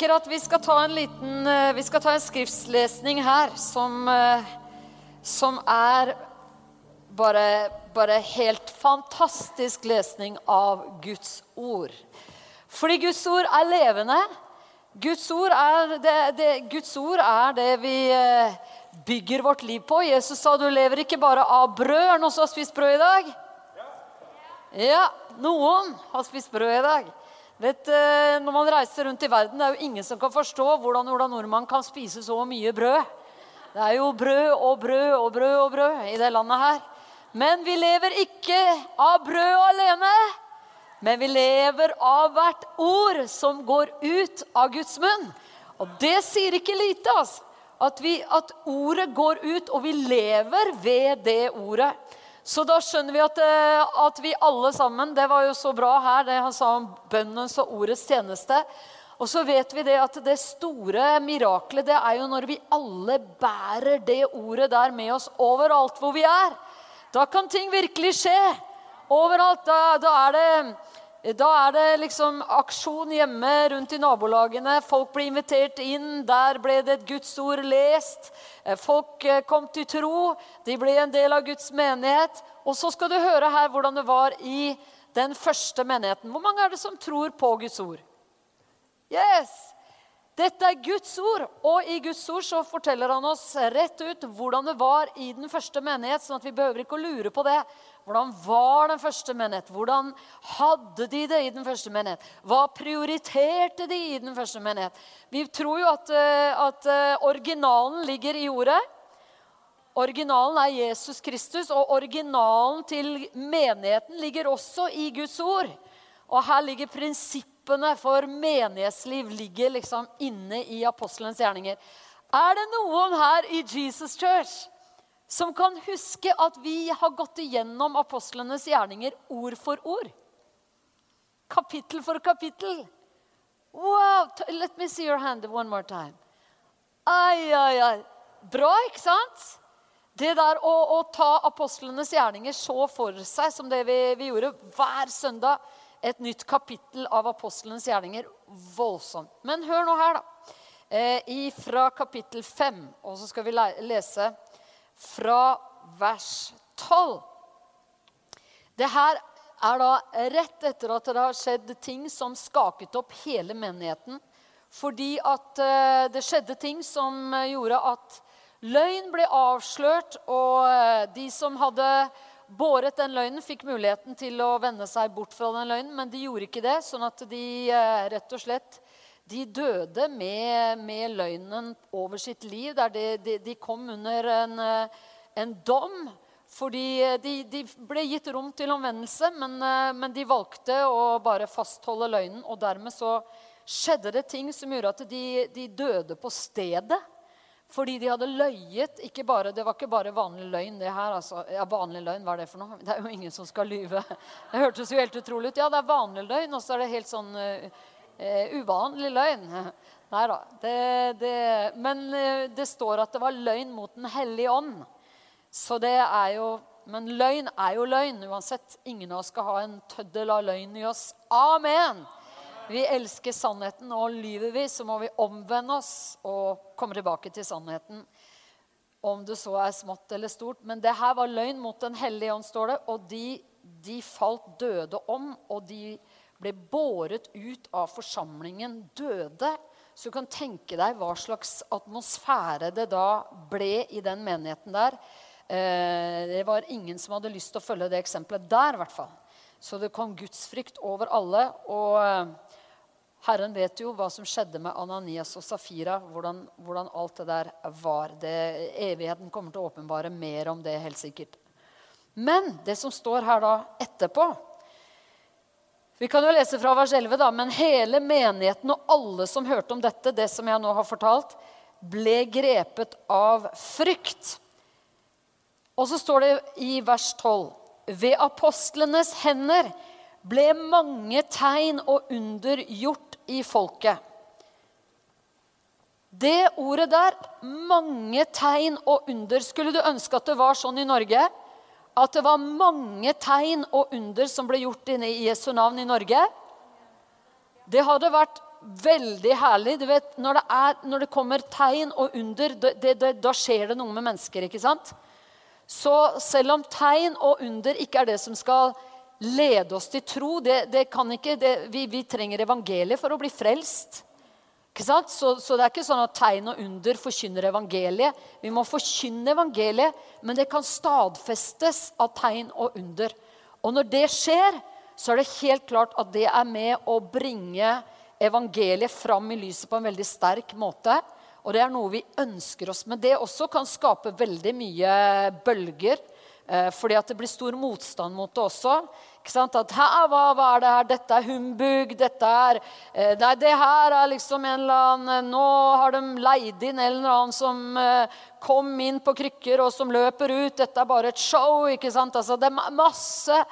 tenker at vi skal ta en liten eh, Vi skal ta en skriftslesning her som, eh, som er bare, bare helt fantastisk lesning av Guds ord. Fordi Guds ord er levende. Guds ord er det, det, Guds ord er det vi eh, bygger vårt liv på. Jesus sa du lever ikke bare av brød. Er det noen som har spist brød i dag? Ja, noen har spist brød i dag. Vet, eh, når man reiser rundt i verden, Det er jo ingen som kan forstå hvordan Ola Nordmann kan spise så mye brød. Det er jo brød og brød og brød og brød i det landet her. Men vi lever ikke av brød alene. Men vi lever av hvert ord som går ut av Guds munn. Og det sier ikke lite. altså. At, vi, at ordet går ut, og vi lever ved det ordet. Så da skjønner vi at, eh, at, vi alle sammen Det var jo så bra her, det han sa om bønnens og ordets tjeneste. Og så vet vi det at det store miraklet det er jo når vi alle bærer det ordet der med oss overalt hvor vi er. Da kan ting virkelig skje. Overalt. Da, da er det da er det liksom aksjon hjemme rundt i nabolagene. Folk blir invitert inn. Der ble det et Guds ord lest. Eh, folk eh, kom til tro. De ble en del av Guds menighet. Og så skal du høre her hvordan det var i den første menigheten. Hvor mange er det som tror på Guds ord? Yes! Dette er Guds ord, og i Guds ord så forteller han oss rett ut hvordan det var i den første menighet, sånn at vi behøver ikke å lure på det. Hvordan var den første menighet? Hvordan hadde de det i den første menighet? Hva prioriterte de i den første menighet? Vi tror jo at, eh, at eh, originalen ligger i ordet. Originalen er Jesus Kristus, og originalen til menigheten ligger også i Guds ord. Og her ligger prinsippene for menighetsliv ligger liksom inne i apostelens gjerninger. Er det noen her i Jesus Church som kan huske at vi har gått igjennom apostlenes gjerninger ord for ord. Kapittel for kapittel. Wow! Let me see your hand one more time. Ai, ai, ai. Bra, ikke sant? Det der å, å ta apostlenes gjerninger så for seg som det vi, vi gjorde hver søndag. Et nytt kapittel av apostlenes gjerninger. Voldsomt. Men hør nå her, da. Eh, fra kapittel 5. Og så skal vi lese fra vers 12. Det her er da rett etter at det har skjedd ting som skaket opp hele menigheten. Fordi at eh, det skjedde ting som gjorde at løgn ble avslørt, og eh, de som hadde båret den løgnen, fikk muligheten til å vende seg bort fra den løgnen, men de gjorde ikke det. Sånn at de eh, rett og slett de døde med, med, løgnen over sitt liv. Der de, de, de kom under en, en, dom. Fordi de, de, ble gitt rom til omvendelse, men, men, de valgte å bare fastholde løgnen. Og dermed så skjedde det ting som gjorde at de, døde på stedet. Fordi de hadde løyet. Bare, det var ikke bare vanlig løgn. det her. Altså, ja, vanlig løgn, hva er det for noe? Det er jo ingen som skal lyve. Det hørtes jo helt utrolig ut. Ja, det er vanlig løgn, og så er det helt sånn eh, uvanlig løgn. Nei da. men eh, det står at det var løgn mot Den hellige ånd. Så det er jo Men løgn er jo løgn uansett. Ingen av oss skal ha en tøddel av løgn i oss. Amen! Vi elsker sannheten, og lyver vi, så må vi omvende oss og komme tilbake til sannheten. Om det så er smått eller stort. Men det her var løgn mot Den hellige ånd, står det. Og de, de falt døde om, og de ble båret ut av forsamlingen døde. Så du kan tenke deg hva slags atmosfære det da ble i den menigheten der. Eh, det var ingen som hadde lyst til å følge det eksempelet der. I hvert fall. Så det kom gudsfrykt over alle. Og eh, Herren vet jo hva som skjedde med Ananias og Safira. Hvordan, hvordan alt det der var. Det, evigheten kommer til å åpenbare mer om det, helt sikkert. Men det som står her da etterpå, vi kan jo lese fra vers 11, da. Men hele menigheten og alle som hørte om dette, det som jeg nå har fortalt, ble grepet av frykt. Og så står det i vers 12.: Ved apostlenes hender ble mange tegn og under gjort i folket. Det ordet der, mange tegn og under, skulle du ønske at det var sånn i Norge? At det var mange tegn og under som ble gjort inne i Jesu navn i Norge? Det hadde vært veldig herlig. Du vet, Når det, er, når det kommer tegn og under, det, det, da skjer det noe med mennesker. ikke sant? Så selv om tegn og under ikke er det som skal lede oss til tro det, kan ikke, vi, vi, trenger evangeliet for å bli frelst. Så, så, det er ikke sånn at tegn og under forkynner evangeliet. Vi må forkynne evangeliet, men det kan stadfestes av tegn og under. Og når det skjer, så er det helt klart at det er med å bringe evangeliet fram i lyset på en veldig sterk måte. Og det er noe vi ønsker oss. Men det også kan skape veldig mye bølger. Eh, fordi at det blir stor motstand mot det også. At her, hva, hva, er det her? Dette er humbug. Dette er eh, Nei, det her er liksom en eller annen Nå har de leid inn en eller annen som eh, kom inn på krykker, og som løper ut. Dette er bare et show. ikke sant? Altså, det er masse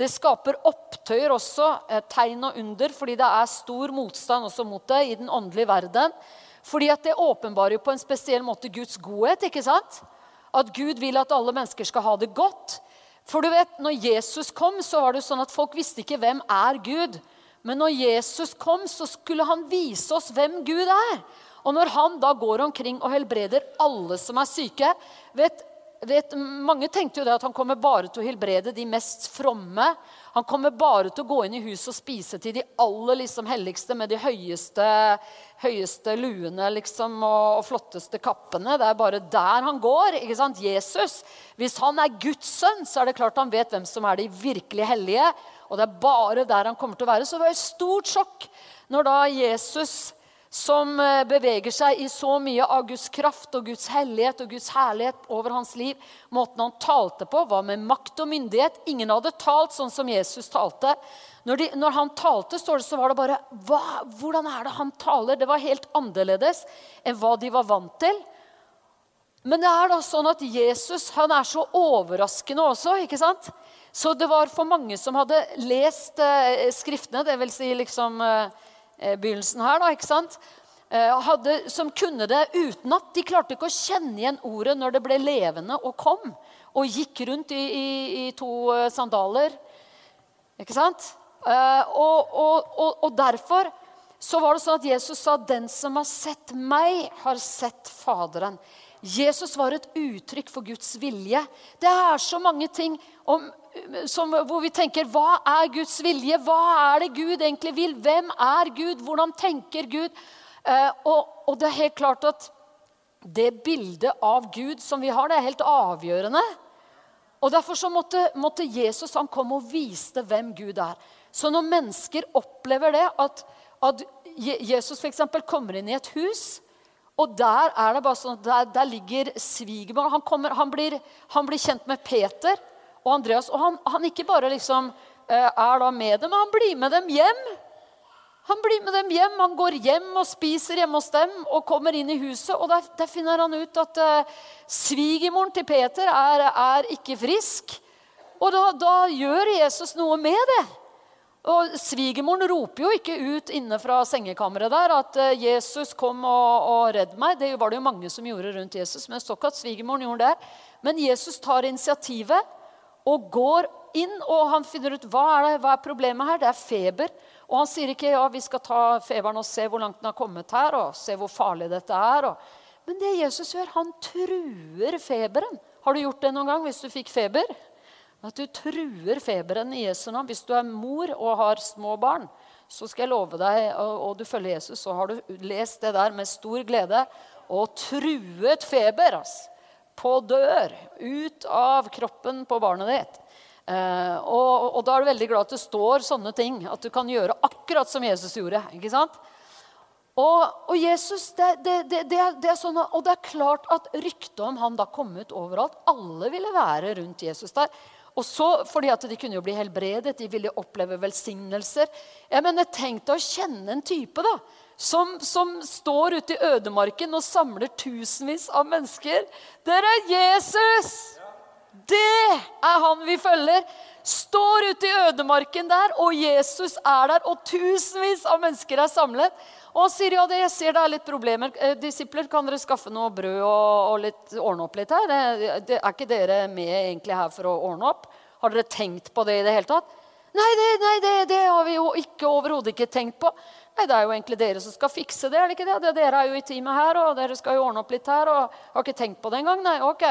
det skaper opptøyer også, tegn og under, fordi det er stor motstand også mot det i den åndelige verden. Fordi at det åpenbarer jo på en spesiell måte Guds godhet. ikke sant? At Gud vil at alle mennesker skal ha det godt. For du vet, når Jesus kom, så var det sånn at folk visste ikke hvem er Gud. Men når Jesus kom, så skulle han vise oss hvem Gud er. Og når han da går omkring og helbreder alle som er syke vet, vet, Mange tenkte jo det at han kommer bare til å helbrede de mest fromme. Han kommer bare til å gå inn i huset og spise til de aller liksom, helligste med de høyeste, høyeste luene liksom, og, og, flotteste kappene. Det er bare der han går. ikke sant? Jesus. Hvis han er Guds sønn, så er det klart han vet hvem som er de virkelig hellige. Og det er bare der han kommer til å være. Så det var et stort sjokk når da Jesus som eh, beveger seg i så mye av Guds kraft og Guds hellighet og Guds herlighet over hans liv. Måten han talte på, var med makt og myndighet. Ingen hadde talt sånn som Jesus talte. Når, de, når han talte, står det, så var det bare hva, Hvordan er det han taler? Det var helt annerledes enn hva de var vant til. Men det er da sånn at Jesus han er så overraskende også. ikke sant? Så det var for mange som hadde lest eh, Skriftene, dvs. Si liksom eh, begynnelsen her, da, ikke sant? Eh, hadde, som kunne det utenat. De klarte ikke å kjenne igjen ordet når det ble levende og kom. Og gikk rundt i, i, i to eh, sandaler. Ikke sant? Og, og, og, og, derfor så var det sånn at Jesus sa 'Den som har sett meg, har sett Faderen'. Jesus var et uttrykk for Guds vilje. Det er så mange ting om, som, hvor vi tenker Hva er Guds vilje? Hva er det Gud egentlig vil? Hvem er Gud? Hvordan tenker Gud? Eh, og, og, det er helt klart at det bildet av Gud som vi har, det er helt avgjørende. Og Derfor så måtte, måtte Jesus han komme og viste hvem Gud er. Så når mennesker opplever det, at, at Jesus f.eks. kommer inn i et hus og der er det bare sånn, der, der ligger svigermor. Han, han, han, blir kjent med Peter og Andreas. Og han, han ikke bare liksom eh, er da med dem, men han blir med dem hjem. Han blir med dem hjem, han går hjem og spiser hjemme hos dem og kommer inn i huset. Og der, der finner han ut at uh, svigermoren til Peter er, er, ikke frisk. Og da, da, gjør Jesus noe med det. Og Svigermoren roper jo ikke ut inne fra sengekammeret der at uh, 'Jesus, kom og, og redd meg'. Det var det jo mange som gjorde rundt Jesus. Men ikke at svigermoren gjorde det. Men Jesus tar initiativet og går inn, og han finner ut hva er, det, hva er problemet her. Det er feber. Og han sier ikke ja, vi skal ta feberen og se hvor langt den har kommet her, og se hvor farlig dette er. Og... Men det Jesus gjør, han truer feberen. Har du gjort det noen gang hvis du fikk feber? At du truer feberen i Jesu navn. Hvis du er mor og har små barn, så skal jeg love deg, og, du følger Jesus, så har du lest det der med stor glede. Og truet feber. altså på dør ut av kroppen på barnet ditt. Eh, og, og, da er du veldig glad at det står sånne ting. At du kan gjøre akkurat som Jesus gjorde. ikke sant? Og, og Jesus, det, det, det, det, er sånn, og det er klart at ryktet om han da kom ut overalt. Alle ville være rundt Jesus der. Og så, fordi at De kunne jo bli helbredet, de ville oppleve velsignelser. Jeg mener, Tenk deg å kjenne en type da, som, som, står ute i ødemarken og samler tusenvis av mennesker. Det er Jesus! Det er han vi følger. står ute i ødemarken der, og Jesus er der, og tusenvis av mennesker er samlet. Og han sier ja, det, jeg ser det er litt problemer. Eh, disipler, kan dere skaffe noe brød og, og litt, ordne opp litt her? Er ikke dere med egentlig her for å ordne opp? Har dere tenkt på det i det hele tatt? Nei, det, nei, det, det har vi jo ikke overhodet ikke tenkt på. Nei, Det er jo egentlig dere som skal fikse det. er det ikke det? det dere er jo i teamet her, og dere skal jo ordne opp litt her. og Har ikke tenkt på det engang. Nei, ok.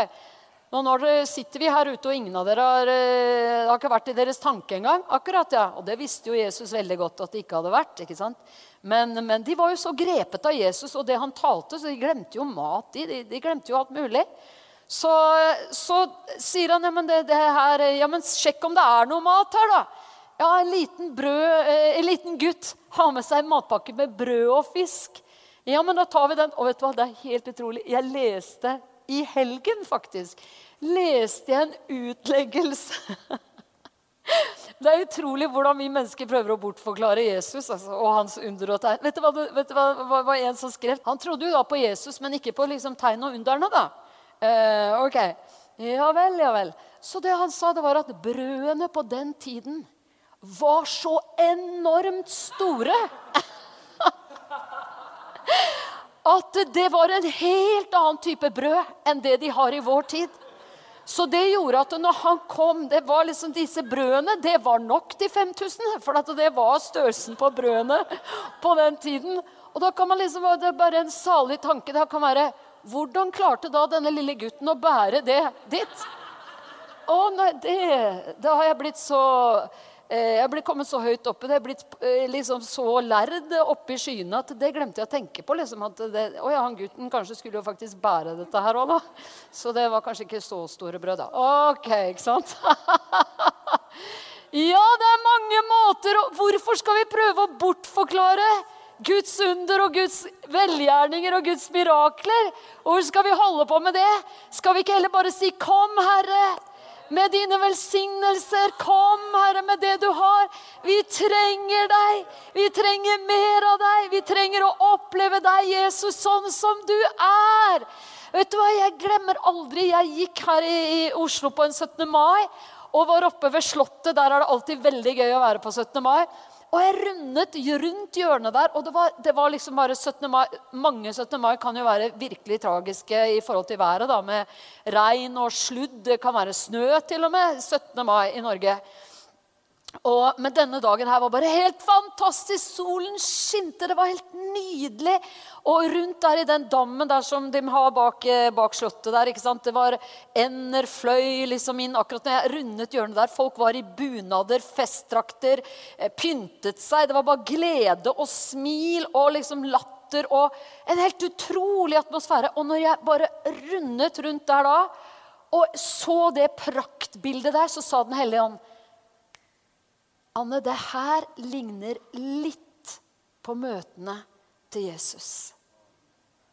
Nå når sitter vi her ute, og ingen av dere har, eh, har ikke vært i deres tanke engang. Akkurat, ja. Og det visste jo Jesus veldig godt at det ikke hadde vært. ikke sant? Men, men de var jo så grepet av Jesus og det han talte, så de glemte jo mat. De, de, de glemte jo alt mulig. Så, så sier han ja, men, det, det her, ja, men sjekk om det er noe mat her, da. Ja, en liten, brød, eh, en liten gutt har med seg en matpakke med brød og fisk. Ja, men da tar vi den. Og vet du hva, det er helt utrolig. Jeg leste i helgen, faktisk, leste jeg en utleggelse Det er utrolig hvordan vi mennesker prøver å bortforklare Jesus altså, og hans under og tegn. Vet du hva, vet du hva, hva, hva en som skrev? Han trodde jo da på Jesus, men ikke på liksom, tegn og underne. da. Uh, ok, Ja vel, ja vel. Så det han sa, det var at brødene på den tiden var så enormt store at det var en helt annen type brød enn det de har i vår tid. Så det gjorde at når han kom, det var liksom disse brødene det var nok til 5000. For det var størrelsen på brødene på den tiden. Og da kan man liksom, Det er bare en salig tanke. Det kan være Hvordan klarte da denne lille gutten å bære det dit? Å nei, det Da har jeg blitt så jeg ble kommet så høyt oppe, det er blitt eh, liksom så lærd oppe i skyene at det glemte jeg å tenke på. Liksom, at det, å ja, han gutten kanskje skulle jo faktisk bære dette her òg, da. Så det var kanskje ikke så store brød, da. Ok, ikke sant? ja, det er mange måter. Hvorfor skal vi prøve å bortforklare Guds under og Guds velgjerninger og Guds mirakler? Hvor skal vi holde på med det? Skal vi ikke heller bare si 'Kom, Herre'? Med dine velsignelser. Kom, Herre, med det du har. Vi trenger deg. Vi trenger mer av deg. Vi trenger å oppleve deg, Jesus, sånn som du er. Vet du hva, Jeg glemmer aldri Jeg gikk her i, i Oslo på en 17. mai og var oppe ved Slottet. Der er det alltid veldig gøy å være på 17. mai. Og jeg rundet rundt hjørnet der, og det var, det var liksom bare 17. mai. Mange 17. mai kan jo være virkelig tragiske i forhold til været, da, med regn og sludd. Det kan være snø til og med 17. mai i Norge. Og, men denne dagen her var bare helt fantastisk. Solen skinte. Det var helt nydelig. Og rundt der i den dammen der som de har bak, eh, bak slottet der, ikke sant? Det var ender fløy liksom inn akkurat når jeg rundet hjørnet der. Folk var i bunader, festdrakter, eh, pyntet seg. Det var bare glede og smil og liksom latter og en helt utrolig atmosfære. Og når jeg bare rundet rundt der da og så det praktbildet der, så sa Den hellige ånd Anne, det her ligner litt på møtene til Jesus.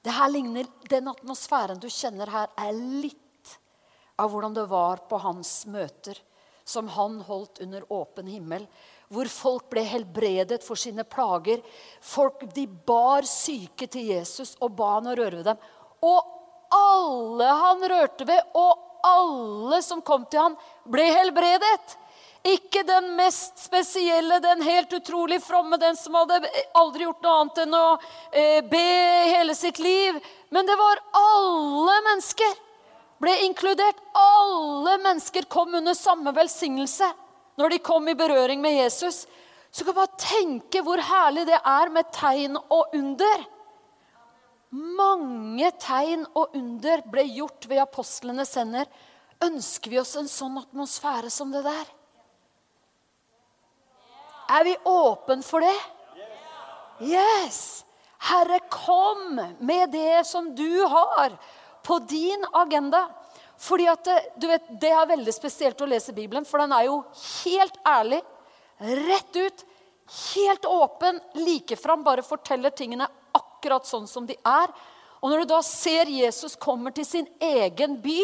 Det her ligner, Den atmosfæren du kjenner her, er litt av hvordan det var på hans møter, som han holdt under åpen himmel. Hvor folk ble helbredet for sine plager. Folk, De bar syke til Jesus og ba han å røre ved dem. Og alle han rørte ved, og alle som kom til han, ble helbredet. Ikke den mest spesielle, den helt utrolig fromme, den som hadde aldri gjort noe annet enn å eh, be hele sitt liv. Men det var alle mennesker. Ble inkludert. Alle mennesker kom under samme velsignelse når de kom i berøring med Jesus. Så kan bare tenke hvor herlig det er med tegn og under. Mange tegn og under ble gjort ved apostlenes hender. Ønsker vi oss en sånn atmosfære som det der? Er vi åpne for det? Yes! Herre, kom med det som du har på din agenda. Fordi at, du vet, Det er veldig spesielt å lese Bibelen, for den er jo helt ærlig, rett ut, helt åpen, like fram, bare forteller tingene akkurat sånn som de er. Og når du da ser Jesus kommer til sin egen by,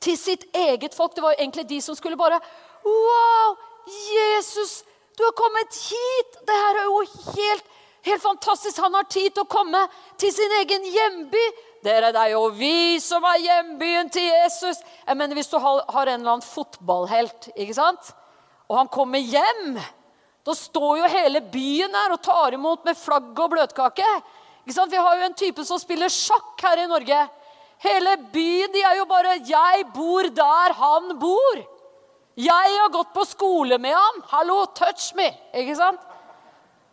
til sitt eget folk Det var jo egentlig de som skulle bare Wow! Jesus! Du har kommet hit! Det her er jo helt, helt fantastisk. Han har tid til å komme til sin egen hjemby. Dere, det er jo vi som er hjembyen til Jesus. Jeg mener, Hvis du har en eller annen fotballhelt ikke sant? og han kommer hjem, da står jo hele byen her og tar imot med flagg og bløtkake. Vi har jo en type som spiller sjakk her i Norge. Hele byen de er jo bare 'Jeg bor der han bor'. Jeg har gått på skole med ham. Hallo, touch me. Ikke sant?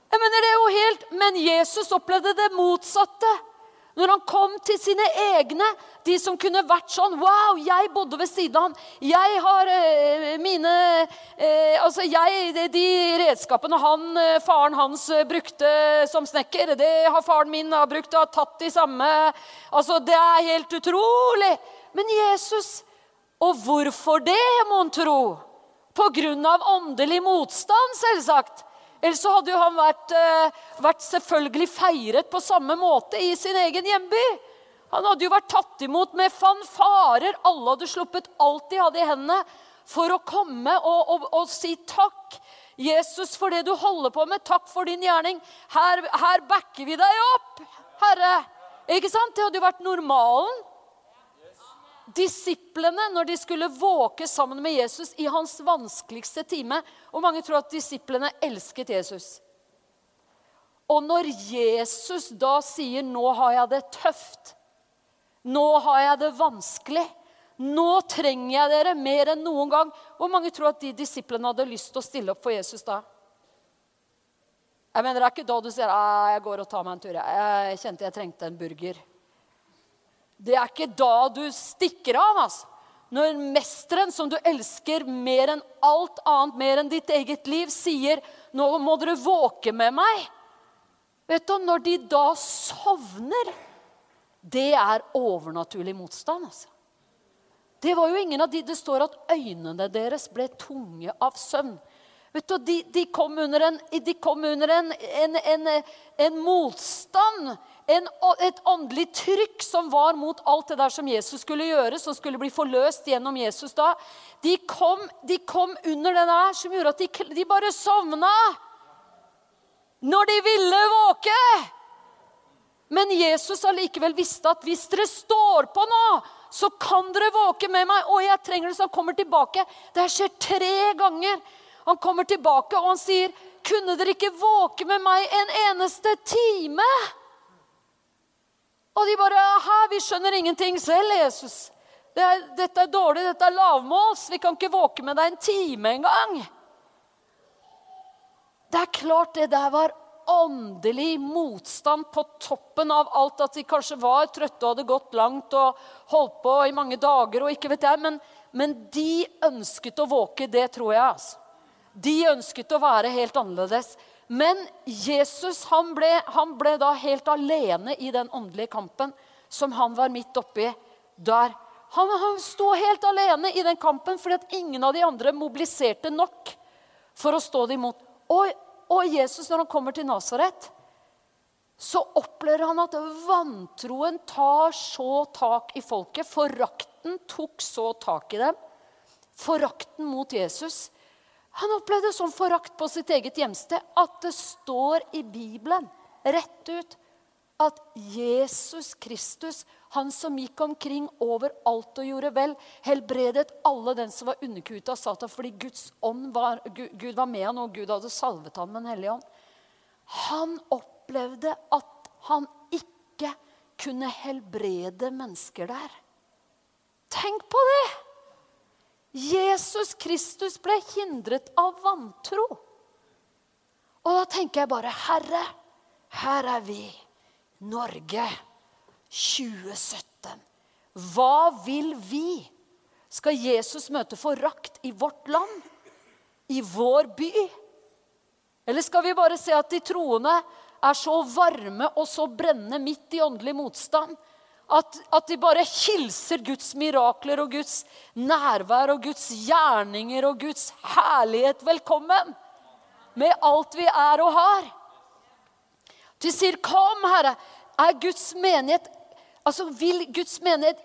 Jeg mener, det er jo helt, Men Jesus opplevde det motsatte. Når han kom til sine egne, de som kunne vært sånn Wow, jeg bodde ved siden av ham. Jeg har eh, mine eh, Altså, jeg, de redskapene han, eh, faren hans eh, brukte som snekker, det har faren min har brukt og har tatt de samme Altså, det er helt utrolig. Men Jesus Og hvorfor det, mon tro? På grunn av åndelig motstand, selvsagt. Ellers så hadde jo han vært, eh, vært, selvfølgelig feiret på samme måte i sin egen hjemby. Han hadde jo vært tatt imot med fanfarer. Alle hadde sluppet alt de hadde i hendene, for å komme og, og, og si takk. Jesus, for det du holder på med. Takk for din gjerning. Her, her backer vi deg opp, Herre. Ikke sant? Det hadde jo vært normalen. Disiplene, når de skulle våke sammen med Jesus i hans vanskeligste time Og mange tror at disiplene elsket Jesus. Og når Jesus da sier 'Nå har jeg det tøft', 'Nå har jeg det vanskelig', 'Nå trenger jeg dere mer enn noen gang' Hvor mange tror at de disiplene hadde lyst til å stille opp for Jesus da? Jeg mener, Det er ikke da du sier ah, 'Jeg går og tar meg en tur'. Jeg kjente jeg trengte en burger. Det er ikke da du stikker av. altså. Når mesteren, som du elsker mer enn alt annet, mer enn ditt eget liv, sier 'Nå må dere våke med meg', Vet du, Når de da sovner, det er overnaturlig motstand. altså. Det var jo ingen av de det står at øynene deres ble tunge av søvn. Vet du, De, de kom under, en, kom under en, en, en motstand en, et åndelig trykk som var mot alt det der som Jesus skulle gjøre, som skulle bli forløst gjennom Jesus da. De kom, de kom under det der som gjorde at de, de bare sovna når de ville våke. Men Jesus allikevel visste at hvis dere står på nå, så kan dere våke med meg. Og jeg trenger det, så han kommer tilbake. Det skjer tre ganger. Han kommer tilbake og han sier, 'Kunne dere ikke våke med meg en eneste time?' Og de bare 'Hæ, vi skjønner ingenting selv, Jesus.' Det er, 'Dette er dårlig, dette er lavmåls. Vi kan ikke våke med deg en time engang.' Det er klart det der var åndelig motstand på toppen av alt. At de kanskje var trøtte og hadde gått langt og holdt på i mange dager. og ikke vet jeg, Men, men de ønsket å våke, det tror jeg. altså. De ønsket å være helt annerledes. Men Jesus han ble, han ble, da helt alene i den åndelige kampen som han var midt oppi der. Han, han sto helt alene i den kampen fordi at ingen av de andre mobiliserte nok for å stå det imot. Og, og Jesus, når han kommer til Nasaret, så opplever han at vantroen tar så tak i folket. Forakten tok så tak i dem. Forakten mot Jesus. Han opplevde sånn forakt på sitt eget hjemsted at det står i Bibelen rett ut at Jesus Kristus, han som gikk omkring overalt og gjorde vel, helbredet alle den som var underkuet av Satan fordi Guds ånd var, Gud var med han, og Gud hadde salvet ham med Den hellige ånd. Han opplevde at han ikke kunne helbrede mennesker der. Tenk på det! Jesus Kristus ble hindret av vantro. Og da tenker jeg bare Herre, her er vi, Norge, 2017. Hva vil vi? Skal Jesus møte forakt i vårt land? I vår by? Eller skal vi bare se at de troende er så varme og så brennende midt i åndelig motstand at, at, de bare hilser Guds mirakler og Guds nærvær og Guds gjerninger og Guds herlighet velkommen. Med alt vi er og har. De sier, 'Kom, Herre'. Er Guds menighet Altså, Vil Guds menighet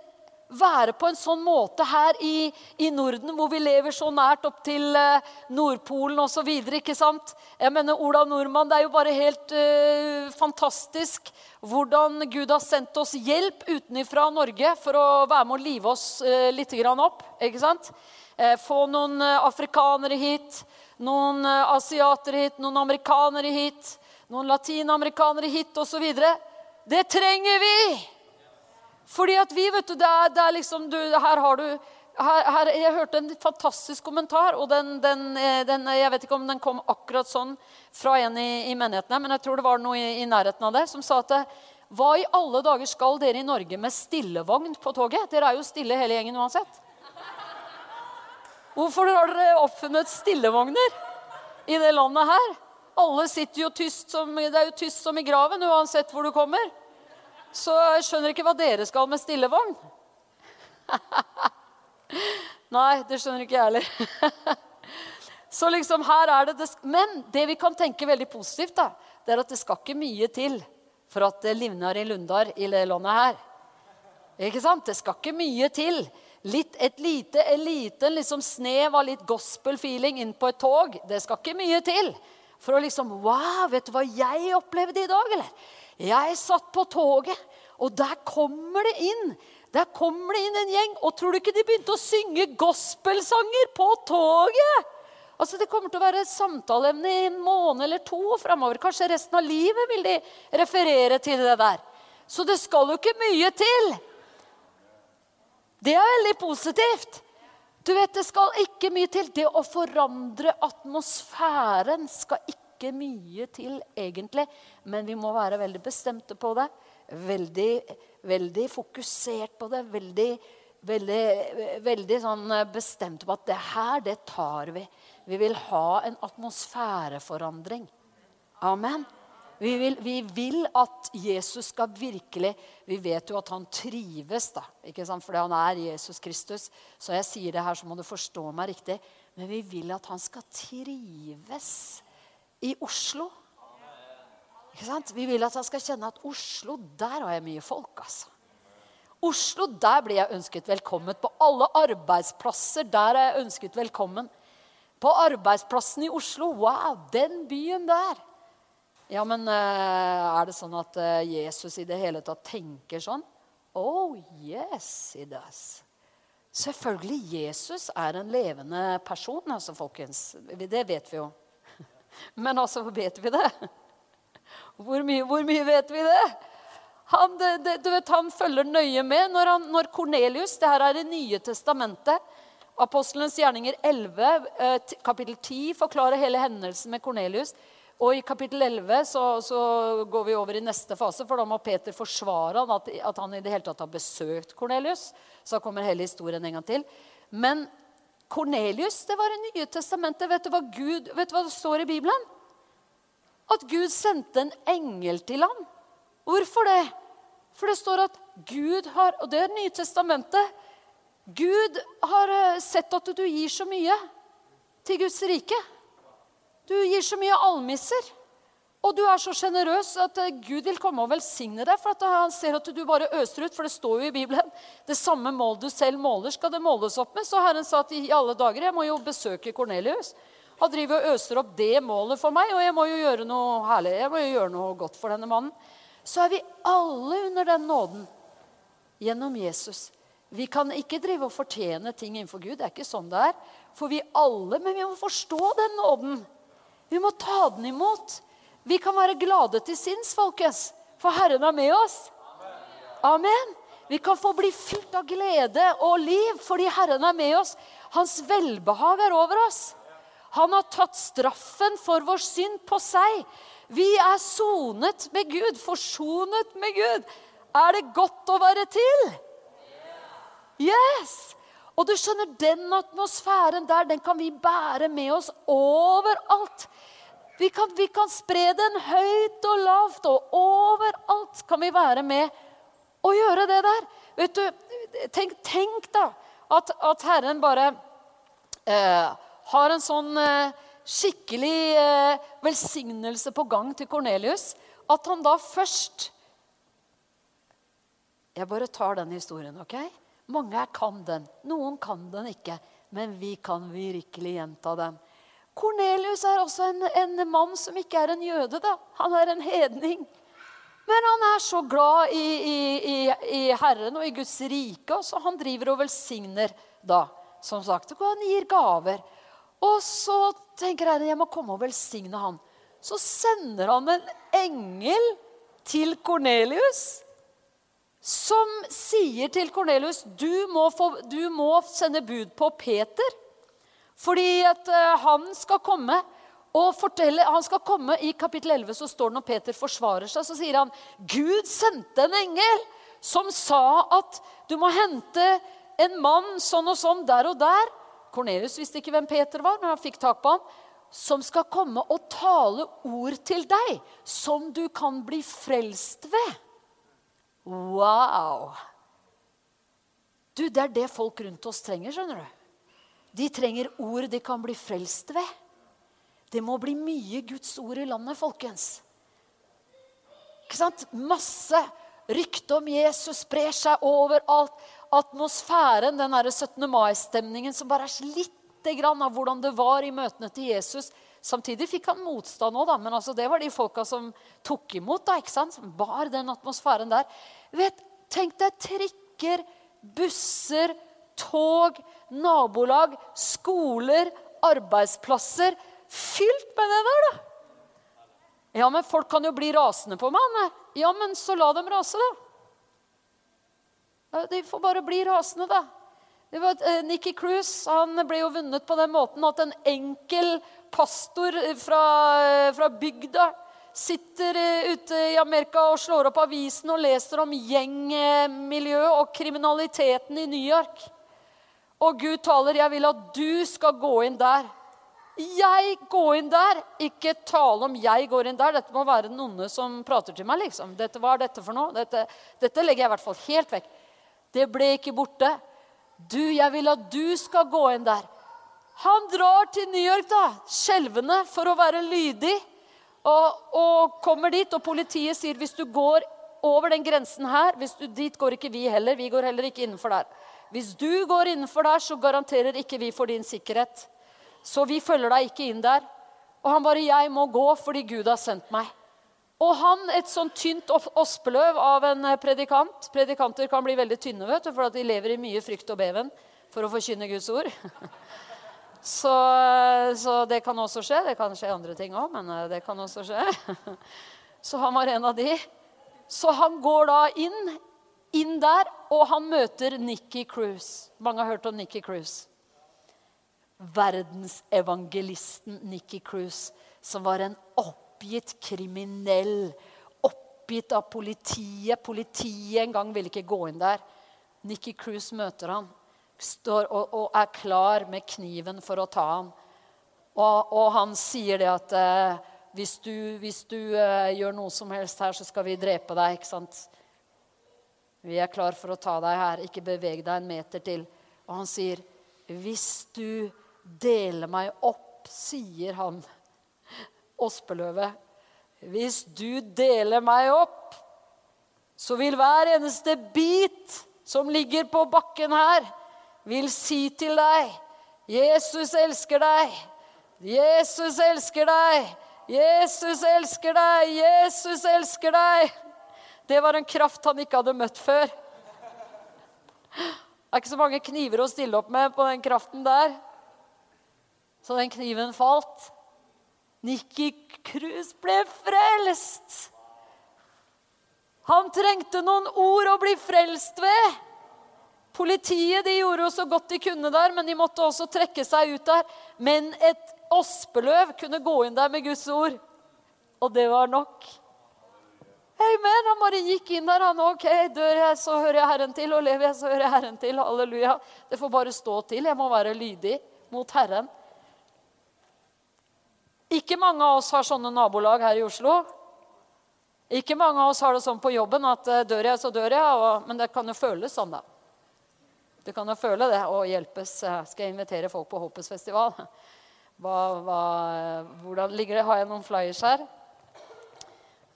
være på en sånn måte her i, i Norden, hvor vi lever så nært opp til uh, Nordpolen osv. Jeg mener, Ola Nordmann, det er jo bare helt uh, fantastisk hvordan Gud har sendt oss hjelp utenfra Norge for å være med å live oss uh, litt opp. ikke sant? få noen afrikanere hit, noen asiatere hit, noen amerikanere hit, noen latinamerikanere hit osv. Det trenger vi! Fordi at vi, vet du, det er, det er liksom du, Her har du her, her, Jeg hørte en fantastisk kommentar, og den, den, eh, den, jeg vet ikke om den kom akkurat sånn fra en i, i menighetene, men jeg tror det var noe i, i nærheten av det, som sa at hva i alle dager skal dere i Norge med stillevogn på toget? Dere er jo stille hele gjengen uansett. Hvorfor har dere oppfunnet stillevogner i det landet her? Alle sitter jo tyst som, Det er jo tyst som i graven uansett hvor du kommer. Så jeg skjønner ikke hva dere skal med stillevogn. Nei, det skjønner ikke jeg heller. Så liksom her er det, det Men det vi kan tenke veldig positivt, da, det er at det skal ikke mye til for at det livner i Lundar i det landet her. Ikke sant? Det skal ikke mye til. Litt, et lite, en liten liksom snev av litt gospel-feeling inn på et tog. Det skal ikke mye til for å liksom Wow, vet du hva jeg opplevde i dag, eller? Jeg satt på toget, og der kommer det inn der kommer det inn en gjeng. Og tror du ikke de begynte å synge gospelsanger på toget? Altså Det kommer til å være samtaleemne i en måned eller to framover. Kanskje resten av livet vil de referere til det der. Så det skal jo ikke mye til. Det er veldig positivt. Du vet, Det skal ikke mye til. Det å forandre atmosfæren skal ikke ikke mye til, egentlig, men vi må være veldig bestemte på det. Veldig, veldig fokusert på det. Veldig, veldig, veldig sånn bestemte på at det her, det tar vi. Vi vil ha en atmosfæreforandring. Amen. Vi vil, vi vil, at Jesus skal virkelig Vi vet jo at han trives, da, ikke sant? fordi han er Jesus Kristus. Så jeg sier det her, så må du forstå meg riktig. Men vi vil at han skal trives i Oslo. Ikke sant? Vi vil at han skal kjenne at Oslo, der har jeg mye folk. altså. Oslo, der blir jeg ønsket velkommen. På alle arbeidsplasser der er jeg ønsket velkommen. På arbeidsplassen i Oslo. Wow, den byen der. Ja, men eh, er det sånn at eh, Jesus i det hele tatt tenker sånn? Oh, yes, he does. Selvfølgelig. Jesus er en levende person, altså, folkens. Det vet vi jo. Men altså, vet vi det? Hvor mye, hvor mye vet vi det? Han, det, det, du vet, han følger nøye med når, han, når Kornelius Det her er Det nye testamentet. Apostelens gjerninger 11, eh, kapittel 10 forklarer hele hendelsen med Kornelius. Og i kapittel 11 så, så, går vi over i neste fase, for da må Peter forsvare at, at han i det hele tatt har besøkt Kornelius. Så kommer hele historien en gang til. Men Kornelius, det var Det nye testamentet. Vet du, Gud, vet du hva det står i Bibelen? At Gud sendte en engel til ham. Hvorfor det? For det står at Gud har Og det er nye testamentet. Gud har eh, sett at du gir så mye til Guds rike. Du gir så mye almisser. Og du er så sjenerøs at eh, Gud vil komme og velsigne deg. For han ser at du bare øser ut, for det står jo i Bibelen. Det samme mål du selv måler, skal det måles opp med. Så Herren sa at i alle dager, jeg må jo besøke Kornelius. Han driver og øser opp det målet for meg, og jeg må jo gjøre noe herlig. Jeg må jo gjøre noe godt for denne mannen. Så er vi alle under den nåden gjennom Jesus. Vi kan ikke drive og fortjene ting innenfor Gud. Det er ikke sånn det er. For vi alle, men vi må forstå den nåden. Vi må ta den imot. Vi kan være glade til sinns, folkens, for Herren er med oss. Amen. Vi kan få bli fylt av glede og liv fordi Herren er med oss. Hans velbehag er over oss. Han har tatt straffen for vår synd på seg. Vi er sonet med Gud, forsonet med Gud. Er det godt å være til? Yes! Og du skjønner, Den atmosfæren der den kan vi bære med oss overalt. Vi kan, vi kan spre den høyt og lavt, og overalt kan vi være med og gjøre det der. Vet du, Tenk, tenk da at, at, Herren bare eh, har en sånn eh, skikkelig eh, velsignelse på gang til Kornelius. At han da først Jeg bare tar den historien, OK? Mange kan den. Noen kan den ikke. Men vi kan virkelig gjenta den. Kornelius er også en, en mann som ikke er en jøde. da. Han er en hedning. Men han er så glad i, i, i, i Herren og i Guds rike, så han driver og velsigner da. Som sagt, og han gir gaver. Og så tenker Herren jeg må komme og velsigne han. Så sender han en engel til Kornelius som sier til Kornelius du, du må sende bud på Peter. Fordi at uh, han skal komme og fortelle, han skal komme I kapittel 11 så står det når Peter forsvarer seg, så sier han Gud sendte en engel som sa at du må hente en mann sånn og sånn der og der. Kornelius visste ikke hvem Peter var, når han fikk tak på ham. Som skal komme og tale ord til deg som du kan bli frelst ved. Wow! Du, Det er det folk rundt oss trenger. skjønner du. De trenger ord de kan bli frelst ved. Det må bli mye Guds ord i landet, folkens. Ikke sant? Masse rykte om Jesus sprer seg overalt. Atmosfæren, den 17. mai-stemningen som bare er lite grann av hvordan det var i møtene til Jesus. Samtidig fikk han motstand òg, men altså det var de folka som tok imot. da, ikke sant? Som bar den atmosfæren der. Vet, tenk deg trikker, busser, tog, nabolag, skoler, arbeidsplasser fylt med det der, da. Ja, men folk kan jo bli rasende på meg. Ne? Ja, men så la dem rase, da. De får bare bli rasende, da. Var, uh, Nikki Cruise han ble jo vunnet på den måten at en enkel pastor fra, uh, fra bygda sitter ute i Amerika og slår opp avisen og leser om gjengmiljøet og kriminaliteten i New York. Og Gud taler, 'Jeg vil at du skal gå inn der'. Jeg går inn der. Ikke tale om 'jeg går inn der'. Dette må være den onde som prater til meg. liksom. Dette, hva er dette for noe? Dette, dette legger jeg i hvert fall helt vekk. Det ble ikke borte. Du, jeg vil at du skal gå inn der. Han drar til New York, da, skjelvende for å være lydig. Og, og, kommer dit, og politiet sier hvis du går over den grensen her hvis du, Dit går ikke vi heller. Vi går heller ikke innenfor der. Hvis du går innenfor der, så garanterer ikke vi for din sikkerhet. Så vi følger deg ikke inn der. Og han bare 'Jeg må gå fordi Gud har sendt meg'. Og han, et sånn tynt ospeløv av en eh, predikant Predikanter kan bli veldig tynne, vet du, for de lever i mye frykt og beven for å forkynne Guds ord. Så, eh, så, det kan også skje. Det kan skje andre ting òg, men eh, det kan også skje. Så han var en av de. Så han går da inn, inn der, og han møter Nikki Cruise. Mange har hørt om Nikki Cruise verdensevangelisten Nikki Cruise, som var en oppgitt kriminell. Oppgitt av politiet. Politiet en gang ville ikke gå inn der. Nikki Cruise møter han står og, og, er klar med kniven for å ta ham. Og, og han sier det at eh, hvis du, hvis du eh, gjør noe som helst her, så skal vi drepe deg. ikke sant? Vi er klar for å ta deg her. Ikke beveg deg en meter til. Og han sier, hvis du deler meg opp, sier han. Ospeløvet. Hvis du deler meg opp, så vil hver eneste bit som ligger på bakken her, vil si til deg Jesus elsker deg. Jesus elsker deg. Jesus elsker deg. Jesus elsker deg. Det var en kraft han ikke hadde møtt før. Det er ikke så mange kniver å stille opp med på den kraften der så den kniven falt. Nikki Krus ble frelst. Han trengte noen ord å bli frelst ved. Politiet de gjorde jo så godt de kunne der, men de måtte også trekke seg ut der. Men et ospeløv kunne gå inn der med Guds ord, og det var nok. Amen. Han bare gikk inn der. Han, ok, Dør jeg, så hører jeg Herren til. Og lever jeg, så hører jeg Herren til. Halleluja. Det får bare stå til. Jeg må være lydig mot Herren. Ikke mange av oss har sånne nabolag her i Oslo. Ikke mange av oss har det sånn på jobben at eh, dør jeg, så dør jeg. Og, men det kan jo føles sånn, da. Det kan jo føle det å hjelpes. Skal jeg invitere folk på Håpets festival? Hva, hva, hvordan ligger det? Har jeg noen flyers her?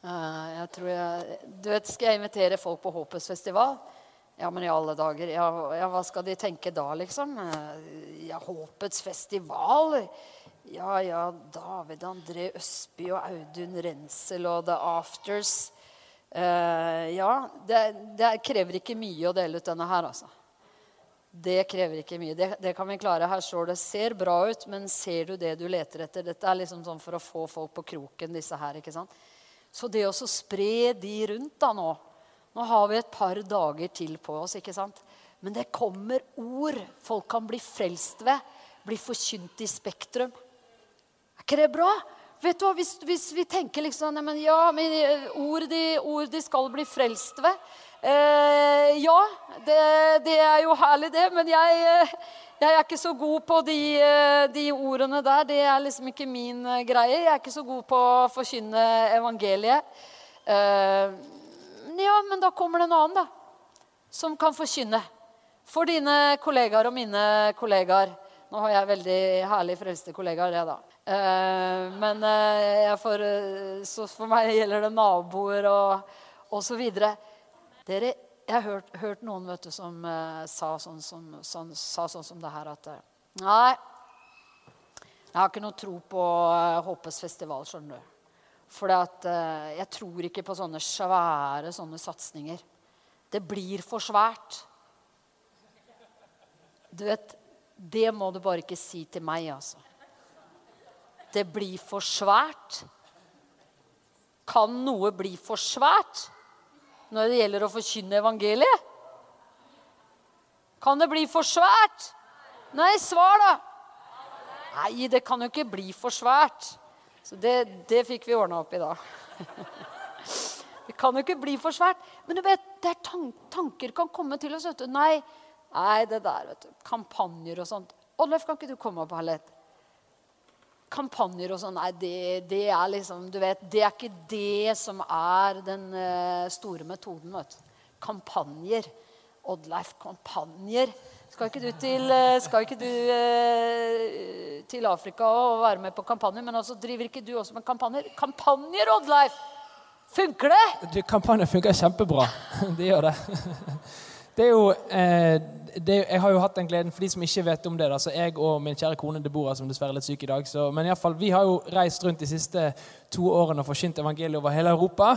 Uh, jeg tror jeg, du vet, Skal jeg invitere folk på Håpets festival? Ja, men i alle dager. Ja, ja, hva skal de tenke da, liksom? Eh, ja, Håpets festival. Ja, ja, David André Østby og Audun Rensel og The Afters. Uh, ja, det, det, krever ikke mye å dele ut denne her, altså. Det krever ikke mye. Det, det, kan vi klare. Her står det 'ser bra ut', men ser du det du leter etter? Dette er liksom sånn for å få folk på kroken, disse her. ikke sant? Så det å spre de rundt da nå Nå har vi et par dager til på oss, ikke sant? Men det kommer ord folk kan bli frelst ved. Bli forkynt i Spektrum. Er ikke det bra? Vet du hva, Hvis, hvis vi tenker liksom men Ja, men eh, ord de, ord de skal bli frelst ved. Eh, ja, det, det, er jo herlig, det. Men jeg, eh, jeg er ikke så god på de, eh, de, ordene der. Det er liksom ikke min eh, greie. Jeg er ikke så god på å forkynne evangeliet. Uh, ja, men da kommer det en annen, da. Som kan forkynne. For dine kollegaer og mine kollegaer. Nå har jeg veldig herlig frelste kollegaer, det, da. Men uh, får, for meg gjelder det naboer og, og så videre. Dere jeg har hørt, hørt noen du, som uh, sa, sånn, som, sånn, sa, sånn, som det her at uh, Nei, jeg har ikke noe tro på uh, Håpets festival, skjønner du. For jeg tror ikke på sånne svære sånne satsinger. Det blir for svært. Du vet, det må du bare ikke si til meg, altså. Det blir for svært. Kan noe bli for svært? Når det gjelder å forkynne evangeliet? Kan det bli for svært? Nei, svar, da. Nei, det kan jo ikke bli for svært. Så det, det fikk vi ordna opp i da. Det kan jo ikke bli for svært. Men du vet, der tanker kan komme til oss. Nei, nei, det der, vet du. Kampanjer og sånt. Oddleif, kan ikke du komme opp her litt? Kampanjer og sånn, nei, det, det, er liksom Du vet, det er ikke det som er den uh, store metoden. vet du. Kampanjer. Oddleif, kampanjer. Skal ikke du til, skal ikke du, uh, til Afrika og være med på kampanjer? Men også driver ikke du også med kampanjer? Kampanjer, Oddleif! Funker det? Kampanjer funker kjempebra. Det gjør det. Det er jo det, jeg har jo hatt den gleden, for de som ikke vet om det da, så Jeg og min kjære kone Deborah, som dessverre er litt syk i dag. Så, men i alle fall, vi har jo reist rundt de siste to årene og forkynt evangeliet over hele Europa.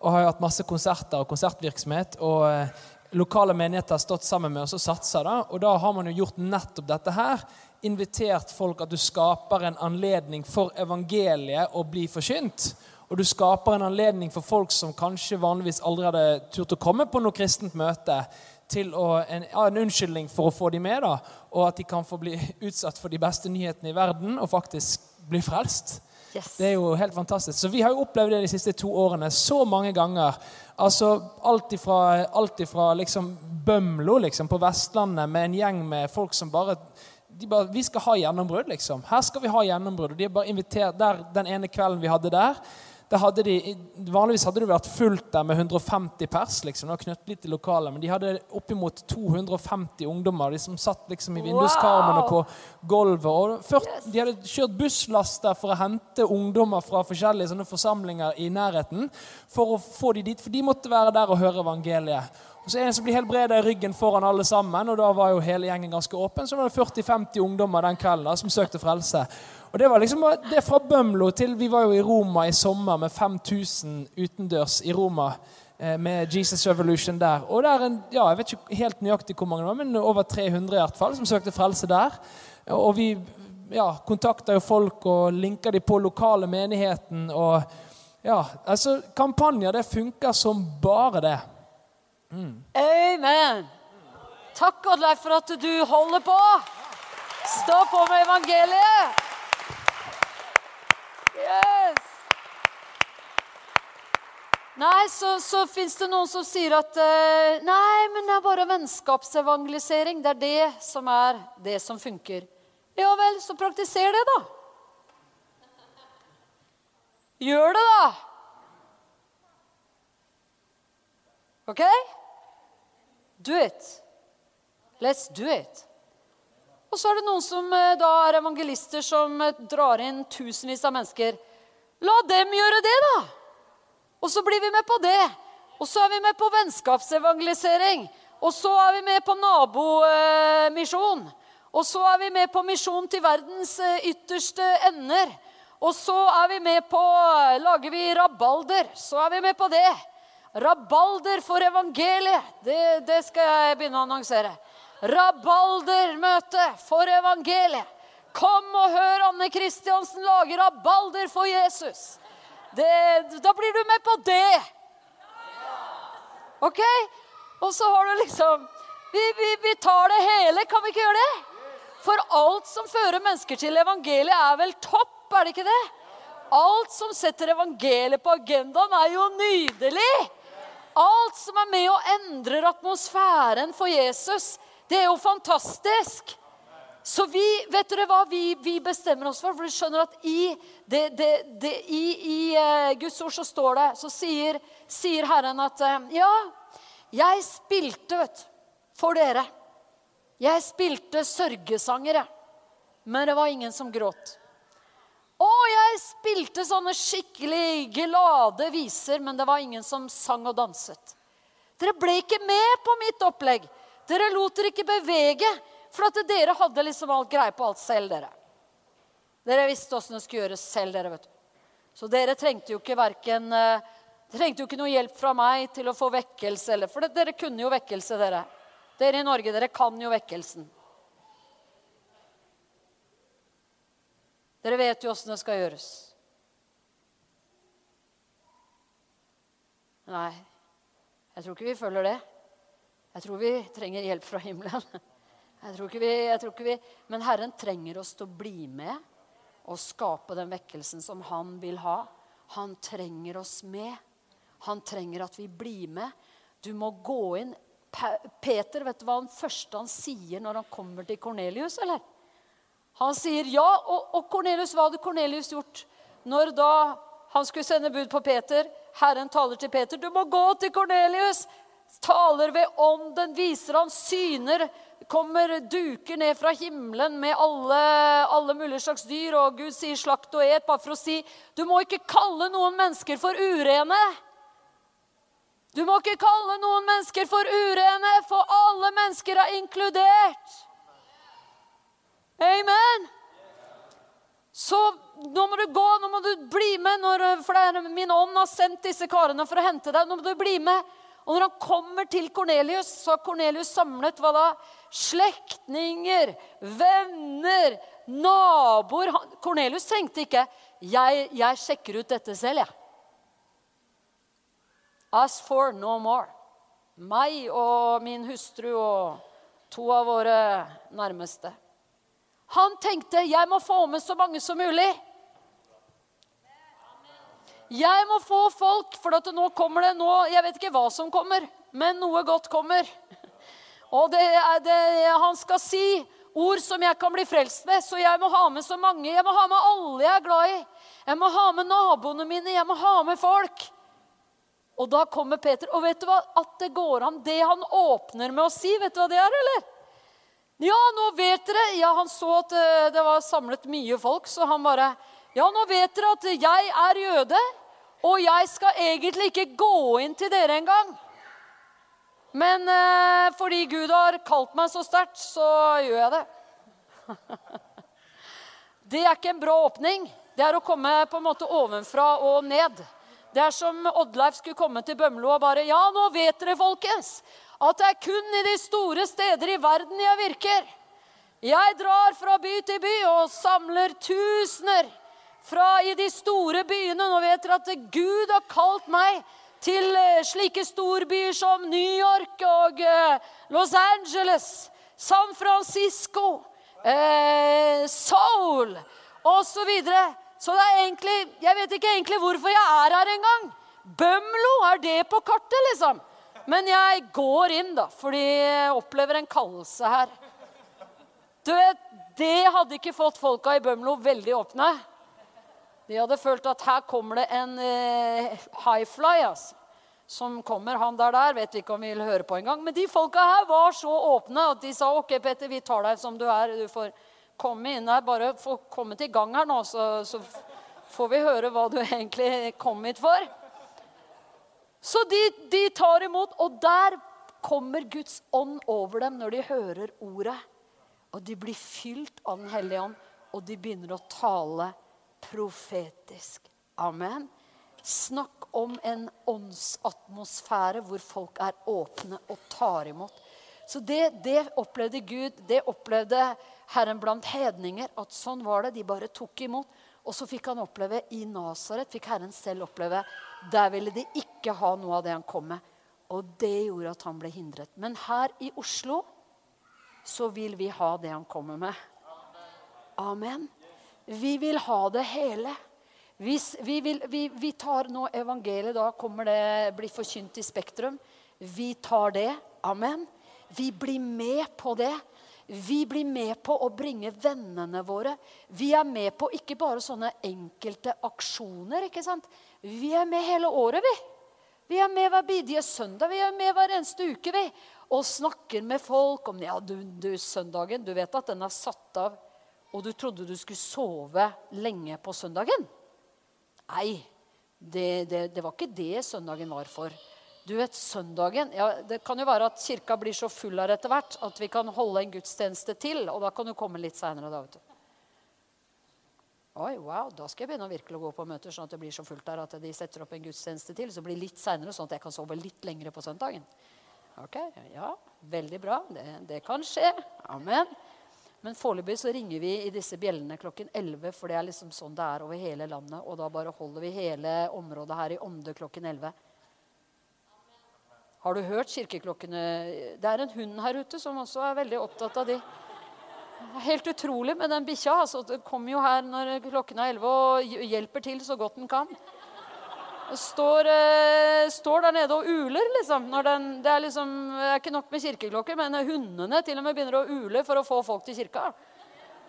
Og har jo hatt masse konserter og konsertvirksomhet. Og eh, lokale menigheter har stått sammen med oss og satsa. Da, og da har man jo gjort nettopp dette her. Invitert folk at du skaper en anledning for evangeliet å bli forkynt. Og du skaper en anledning for folk som kanskje vanligvis aldri hadde turt å komme på noe kristent møte til å, en, en, unnskyldning for å få dem med, da, og at de kan få bli utsatt for de beste nyhetene i verden og faktisk bli frelst. Yes. Det er jo helt fantastisk. Så vi har jo opplevd det de siste to årene så mange ganger. Altså Alt ifra, alt ifra liksom Bømlo liksom, på Vestlandet med en gjeng med folk som bare de bare, Vi skal ha gjennombrudd, liksom. Her skal vi ha gjennombrudd. Og de er bare invitert der den ene kvelden vi hadde der hadde de, vanligvis hadde det vært fullt der med 150 pers. liksom, litt i lokalet, Men de hadde oppimot 250 ungdommer de som satt liksom i vinduskarmene wow. på gulvet. og 40, yes. De hadde kjørt busslaster for å hente ungdommer fra forskjellige sånne forsamlinger i nærheten. For å få de dit, for de måtte være der og høre evangeliet. Og så er det en som blir helbreda i ryggen foran alle sammen, og da var jo hele gjengen ganske åpen. Så var det 40-50 ungdommer den kvelden da, som søkte frelse. Og Det var liksom det fra Bømlo til Vi var jo i Roma i sommer med 5000 utendørs i Roma. Eh, med Jesus Revolution der. Og der en, ja, Jeg vet ikke helt nøyaktig hvor mange det var, men over 300 i hvert fall som søkte frelse der. Og vi ja, kontakter jo folk og linker de på lokale menigheten. og ja, altså Kampanjer det funker som bare det. Amen. Takk, Oddleif, for at du holder på. Stå på med evangeliet. Yes! Nei, så, så fins det noen som sier at uh, Nei, men det er bare vennskapsevangelisering. Det er det som er det som funker. Ja vel, så praktiser det, da. Gjør det, da. OK? Do it. Let's do it. Og så er det noen som eh, da er evangelister som eh, drar inn tusenvis av mennesker. La dem gjøre det, da! Og så blir vi med på det. Og så er vi med på vennskapsevangelisering. Og så er vi med på nabomisjon. Og så er vi med på misjon til verdens eh, ytterste ender. Og så er vi med på Lager vi rabalder, så er vi med på det. Rabalder for evangeliet. Det, det skal jeg begynne å annonsere. Rabaldermøte for evangeliet. Kom og hør Anne Kristiansen lage rabalder for Jesus. Det, da blir du med på det. OK? Og så har du liksom vi, vi, vi tar det hele. Kan vi ikke gjøre det? For alt som fører mennesker til evangeliet, er vel topp, er det ikke det? Alt som setter evangeliet på agendaen, er jo nydelig. Alt som er med og endrer atmosfæren for Jesus, det er jo fantastisk. Så vi, vet dere hva vi, vi bestemmer oss for? For du skjønner at i, det, det, det, i, i uh, Guds ord så står det, så sier, sier Herren at uh, Ja, jeg spilte, vet for dere. Jeg spilte sørgesanger, jeg. Men det var ingen som gråt. Og jeg spilte sånne skikkelig glade viser, men det var ingen som sang og danset. Dere ble ikke med på mitt opplegg. Dere lot dere ikke bevege, for at dere hadde liksom alt greie på alt selv, dere. Dere visste åssen det skulle gjøres selv, dere, vet du. Så dere trengte jo ikke verken uh, trengte jo ikke noe hjelp fra meg til å få vekkelse, eller, for dere kunne jo vekkelse, dere. Dere i Norge, dere kan jo vekkelsen. Dere vet jo åssen det skal gjøres. Nei, jeg tror ikke vi følger det. Jeg tror vi trenger hjelp fra himmelen. Jeg tror ikke vi, jeg tror ikke vi, Men Herren trenger oss til å bli med og skape den vekkelsen som han vil ha. Han trenger oss med. Han trenger at vi blir med. Du må gå inn Peter, vet du hva han første han sier når han kommer til Kornelius? eller? Han sier ja. Og, og Cornelius, hva hadde Kornelius gjort når da han skulle sende bud på Peter? Herren taler til Peter. Du må gå til Kornelius. Taler ved ånden, viser han syner. Kommer duker ned fra himmelen med alle, alle mulige slags dyr. Og Gud sier slakt og et, bare for å si du må ikke kalle noen mennesker for urene. Du må ikke kalle noen mennesker for urene, for alle mennesker er inkludert. Amen. Så nå må du gå, nå må du bli med, når, for det er min ånd har sendt disse karene for å hente deg. Nå må du bli med. Og når han kommer til Kornelius, så har Kornelius samlet hva da? Slektninger, venner, naboer. Kornelius tenkte ikke jeg, jeg sjekker ut dette selv, jeg. As for no more. Meg og min hustru og to av våre nærmeste. Han tenkte jeg må få med så mange som mulig. Jeg må få folk, for nå kommer det nå Jeg vet ikke hva som kommer, men noe godt kommer. Og det er det han skal si. Ord som jeg kan bli frelst med. Så jeg må ha med så mange. Jeg må ha med alle jeg er glad i. Jeg må ha med naboene mine. Jeg må ha med folk. Og da kommer Peter. Og vet du hva? At det går an. Det han åpner med å si, vet du hva det er, eller? Ja, nå vet dere Ja, han så at eh, det var samlet mye folk, så han bare Ja, nå vet dere at jeg er jøde, og jeg skal egentlig ikke gå inn til dere engang. Men eh, fordi Gud har kalt meg så sterkt, så gjør jeg det. det er ikke en bra åpning. Det er å komme på en måte ovenfra og ned. Det er som Oddleif skulle komme til Bømlo og bare Ja, nå vet dere, folkens, at det er kun i de store steder i verden jeg virker. Jeg drar fra by til by og samler tusener fra i de store byene. Nå vet dere at Gud har kalt meg til eh, slike storbyer som New York og eh, Los Angeles, San Francisco, eh, Seoul osv. Så det er egentlig, jeg vet ikke egentlig hvorfor jeg er her engang. Bømlo, er det på kartet, liksom? Men jeg går inn, da, fordi jeg opplever en kallelse her. Du vet, Det hadde ikke fått folka i Bømlo veldig åpne. De hadde følt at her kommer det en eh, highfly, altså. Som kommer, han der der, vet ikke om vi vil høre på engang. Men de folka her var så åpne at de sa OK, Petter, vi tar deg som du er. Du får komme inn her. Bare få kommet i gang her nå, så, så får vi høre hva du egentlig kom hit for. Så de, de tar imot, og der kommer Guds ånd over dem når de hører ordet. Og de blir fylt av Den hellige ånd, og de begynner å tale profetisk. Amen. Snakk om en åndsatmosfære hvor folk er åpne og tar imot. Så det, det, opplevde Gud, det opplevde Herren blant hedninger. At sånn var det. De bare tok imot. Og så fikk han oppleve i Nasaret, fikk Herren selv oppleve, der ville de ikke ha noe av det han kom med. Og det gjorde at han ble hindret. Men her i Oslo så vil vi ha det han kommer med. Amen. Vi vil ha det hele. Hvis vi, vil, vi, vi tar nå evangeliet, da kommer det bli forkynt i Spektrum. Vi tar det. Amen. Vi blir med på det. Vi blir med på å bringe vennene våre. Vi er med på ikke bare sånne enkelte aksjoner. ikke sant? Vi er med hele året, vi. Vi er med hver bidige søndag. Vi er med hver eneste uke vi. og snakker med folk om ja, du, du, søndagen, du vet at den er satt av, og du trodde du skulle sove lenge på søndagen? Nei, det, det, det var ikke det søndagen var for. Du vet, søndagen ja, Det kan jo være at kirka blir så full her etter hvert at vi kan holde en gudstjeneste til. Og da kan du komme litt seinere, da. Oi, wow, Da skal jeg begynne å virkelig gå på møter sånn at det blir så fullt der at de setter opp en gudstjeneste til. Så blir det litt seinere, sånn at jeg kan sove litt lengre på søndagen. Ok, ja, Veldig bra. Det, det kan skje. Amen. Men foreløpig så ringer vi i disse bjellene klokken 11, for det er liksom sånn det er over hele landet. Og da bare holder vi hele området her i ånde klokken 11. Har du hørt kirkeklokkene? Det er en hund her ute som også er veldig opptatt av de. Helt utrolig med den bikkja. Altså, den kommer jo her når klokken er 11 og hjelper til så godt den kan. Står, eh, står der nede og uler, liksom. Den, det, er liksom det er ikke nok med kirkeklokker, men hundene til og med begynner å ule for å få folk til kirka.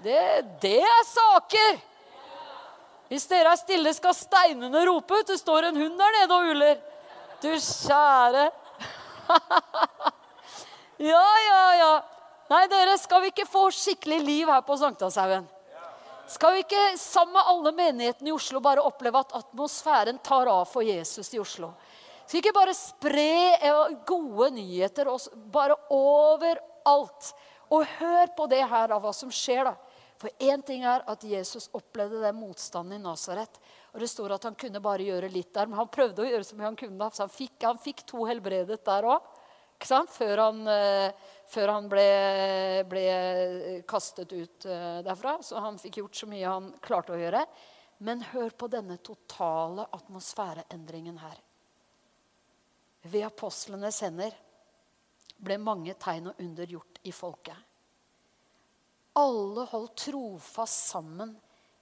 Det, det er saker! Hvis dere er stille, skal steinene rope ut. Det står en hund der nede og uler. Du kjære ja, ja, ja. Nei, dere, skal vi ikke få skikkelig liv her på Sankthanshaugen? Skal vi ikke sammen med alle menighetene i Oslo bare oppleve at atmosfæren tar av for Jesus i Oslo? Skal vi ikke bare spre gode nyheter bare overalt? Og hør på det her av hva som skjer, da. For én ting er at Jesus opplevde den motstanden i Nasaret. Og det står at han kunne bare gjøre litt der, men han prøvde å gjøre mye han kunne. Så han fikk, han fikk to helbredet der òg. Før han, uh, før han ble, ble, kastet ut uh, derfra. Så han fikk gjort så mye han klarte å gjøre. Men hør på denne totale atmosfæreendringen her. Ved apostlenes hender ble mange tegn og under gjort i folket. Alle holdt trofast sammen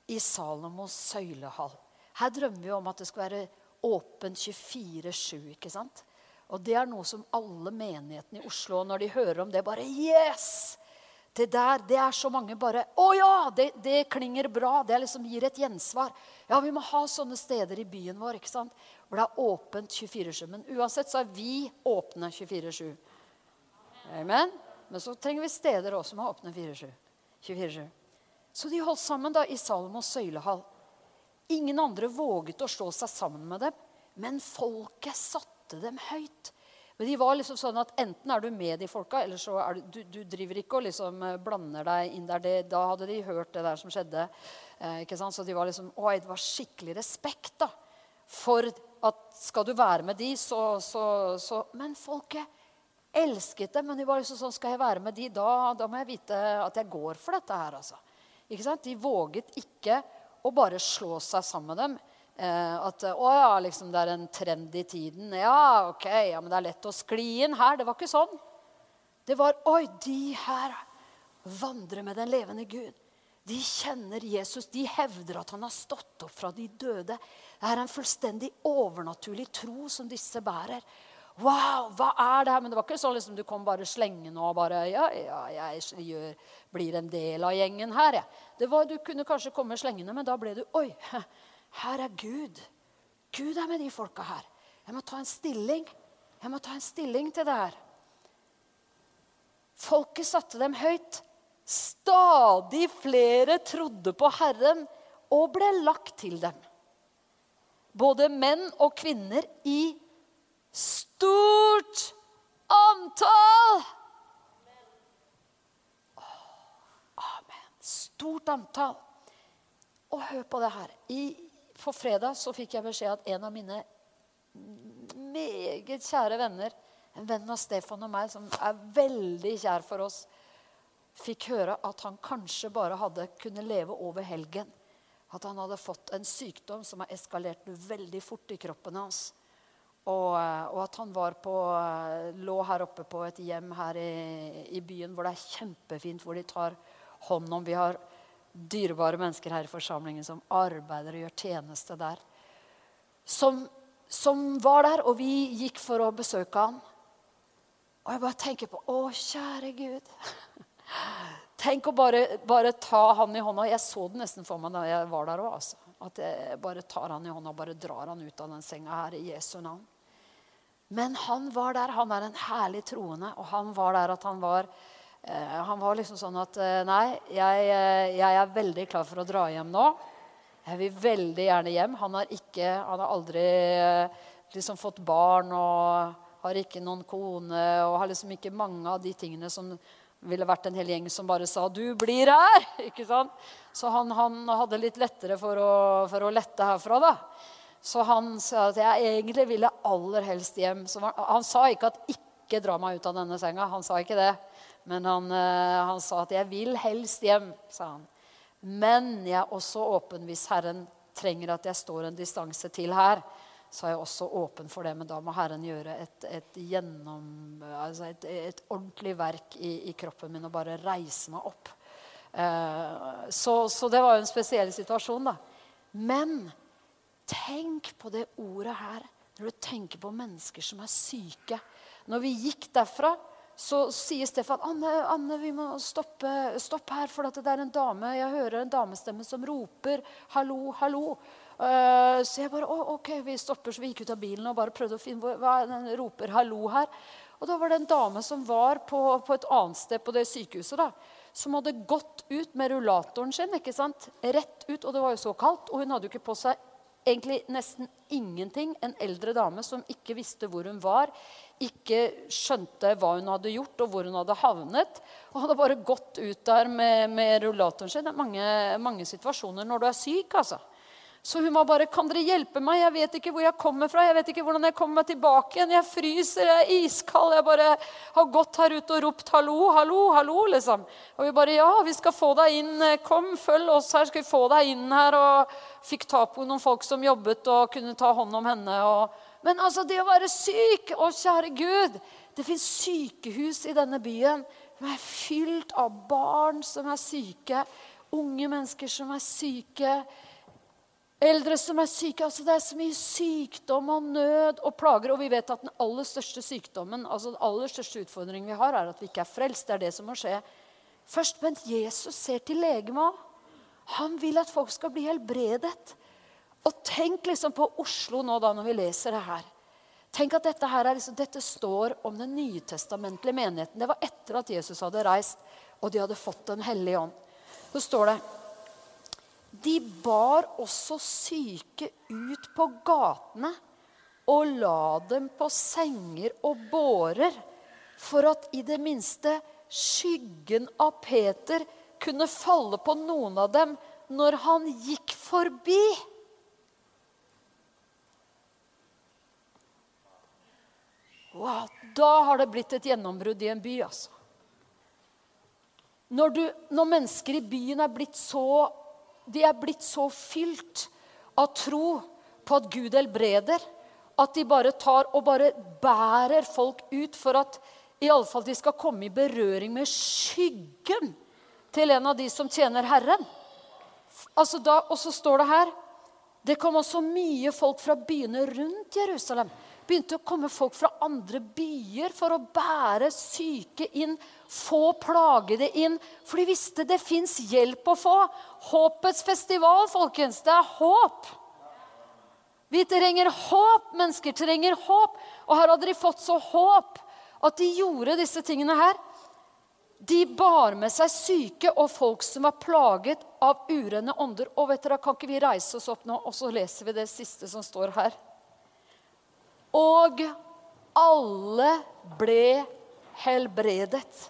i Salomos søylehall. Her drømmer vi om at det skal være åpent 24-7. ikke sant? Og det er noe som alle menighetene i Oslo, når de hører om det, bare Yes! Det der, det er så mange bare Å ja! Det, det klinger bra. Det liksom gir et gjensvar. Ja, vi må ha sånne steder i byen vår ikke sant? hvor det er åpent 24-7. Men uansett så er vi åpne 24-7. Amen? Men så trenger vi steder også som er åpne 24-7. Så de holdt sammen da i Salomos søylehall. Ingen andre våget å slå seg sammen med dem, men folket satte dem høyt. Men de var liksom sånn at Enten er du med de folka, eller så er du, du, du driver ikke og liksom eh, blander deg inn der. Det, da hadde de hørt det der som skjedde. Eh, ikke sant? Så de var liksom, oi, det var skikkelig respekt da, for at skal du være med de, så, så, så Men folket elsket dem. Men de var liksom sånn, skal jeg være med de, da, da må jeg vite at jeg går for dette her. altså. Ikke sant? De våget ikke å bare slå seg sammen med dem. Eh, at å ja, liksom, det er en trend i tiden. Ja, ok, ja, men det er lett å skli inn her. Det var ikke sånn. Det var Oi, de her vandrer med den levende Gud. De kjenner Jesus. De hevder at han har stått opp fra de døde. Det er en fullstendig overnaturlig tro som disse bærer. Wow, hva er det her? Men det var ikke sånn liksom, du kom bare slengende og bare Ja, ja, jeg gjør, blir en del av gjengen her, jeg. Det var, Du kunne kanskje komme slengende, men da ble du Oi, her er Gud. Gud er med de folka her. Jeg må ta en stilling. Jeg må ta en stilling til det her. Folket satte dem høyt. Stadig flere trodde på Herren og ble lagt til dem. Både menn og kvinner i stort antall. Amen. Stort antall. Og hør på det her. I, på fredag så fikk jeg beskjed at en av mine meget kjære venner, en venn av Stefan og meg, som er veldig kjær for oss, fikk høre at han kanskje bare hadde kunne leve over helgen. At han hadde fått en sykdom som har eskalert veldig fort i kroppen hans. Og, og at han på, lå her oppe på et hjem her i, i, byen hvor det er kjempefint, hvor de tar hånd om Vi har dyrebare mennesker her i forsamlingen som arbeider og gjør tjeneste der. Som, som var der, og vi gikk for å besøke han. Og jeg bare tenker på Å, kjære Gud. Tenk å bare, bare, ta han i hånda. Jeg så det nesten for meg da jeg var der òg. Altså. At jeg bare tar han i hånda og bare drar han ut av den senga her i Jesu navn. Men han var der. Han er en herlig troende. Og han var der at han var eh, Han var liksom sånn at eh, Nei, jeg, eh, jeg, er veldig klar for å dra hjem nå. Jeg vil veldig gjerne hjem. Han har, ikke, han har aldri eh, liksom fått barn og har ikke noen kone og har liksom ikke mange av de tingene som ville vært en hel gjeng som bare sa 'Du blir her!' ikke sant? Så han, han hadde litt lettere for å, for å, lette herfra. da. Så han sa at 'jeg egentlig ville aller helst hjem'. Han, han, sa ikke at 'ikke dra meg ut av denne senga'. Han sa ikke det. Men han, uh, han sa at 'jeg vil helst hjem', sa han. Men jeg er også åpen hvis Herren trenger at jeg står en distanse til her så er jeg også åpen for det. Men da må Herren gjøre et, et, gjennom, altså et, et ordentlig verk i, i, kroppen min og bare reise meg opp. Uh, så, så, det var jo en spesiell situasjon, da. Men tenk på det ordet her når du tenker på mennesker som er syke. Når vi gikk derfra, så sier Stefan Anne, Anne vi må stoppe, stopp her, for det er en dame, jeg hører en damestemme som roper 'hallo, hallo'. Uh, så jeg bare ok, vi stopper, så vi gikk ut av bilen og bare prøvde å finne hva den roper 'hallo' her. Og da var det en dame som var på, på et annet sted på det sykehuset. da, Som hadde gått ut med rullatoren sin. ikke sant? Rett ut, og det var jo så kaldt. Og hun hadde jo ikke på seg egentlig nesten ingenting. En eldre dame som ikke visste hvor hun var, ikke skjønte hva hun hadde gjort, og hvor hun hadde havnet. Og hadde bare gått ut der med, med rullatoren sin. Det er mange, mange situasjoner når du er syk. altså. Så hun var bare 'Kan dere hjelpe meg? Jeg vet ikke hvor jeg kommer fra.' 'Jeg vet ikke hvordan jeg kommer meg tilbake igjen. Jeg fryser, jeg er iskald.' 'Jeg bare har gått her ute og ropt 'hallo, hallo, hallo', liksom. Og vi bare 'Ja, vi skal få deg inn. Kom, følg oss her. Skal vi få deg inn her?' Og fikk ta på noen folk som jobbet og kunne ta hånd om henne. Og... Men altså, det å være syk Å, kjære Gud! Det fins sykehus i denne byen som er fylt av barn som er syke, unge mennesker som er syke. Eldre som er syke. altså Det er så mye sykdom og nød og plager. Og vi vet at den aller største sykdommen, altså den aller største utfordringen vi har, er at vi ikke er frelst. Det er det som må skje først. Men Jesus ser til legemet. Han vil at folk skal bli helbredet. Og tenk liksom på Oslo nå da når vi leser det her. Tenk at dette, her er liksom, dette står om den nytestamentlige menigheten. Det var etter at Jesus hadde reist, og de hadde fått Den hellige ånd. Så står det de bar også syke ut på gatene og la dem på senger og bårer, for at i det minste skyggen av Peter kunne falle på noen av dem når han gikk forbi. Wow, da har det blitt et gjennombrudd i en by, altså. Når, du, når mennesker i byen er blitt så de er blitt så fylt av tro på at Gud helbreder, at de bare tar og bare bærer folk ut for at i alle fall de skal komme i berøring med skyggen til en av de som tjener Herren. Altså da, og så står det her Det kom også mye folk fra byene rundt Jerusalem begynte å komme folk fra andre byer for å bære syke inn, få plagede inn. For de visste det fins hjelp å få. Håpets festival, folkens. Det er håp. Vi trenger håp. Mennesker trenger håp. Og her hadde de fått så håp at de gjorde disse tingene her. De bar med seg syke og folk som var plaget av urene ånder. Og vet dere, Kan ikke vi reise oss opp nå, og så leser vi det siste som står her? Og alle ble helbredet.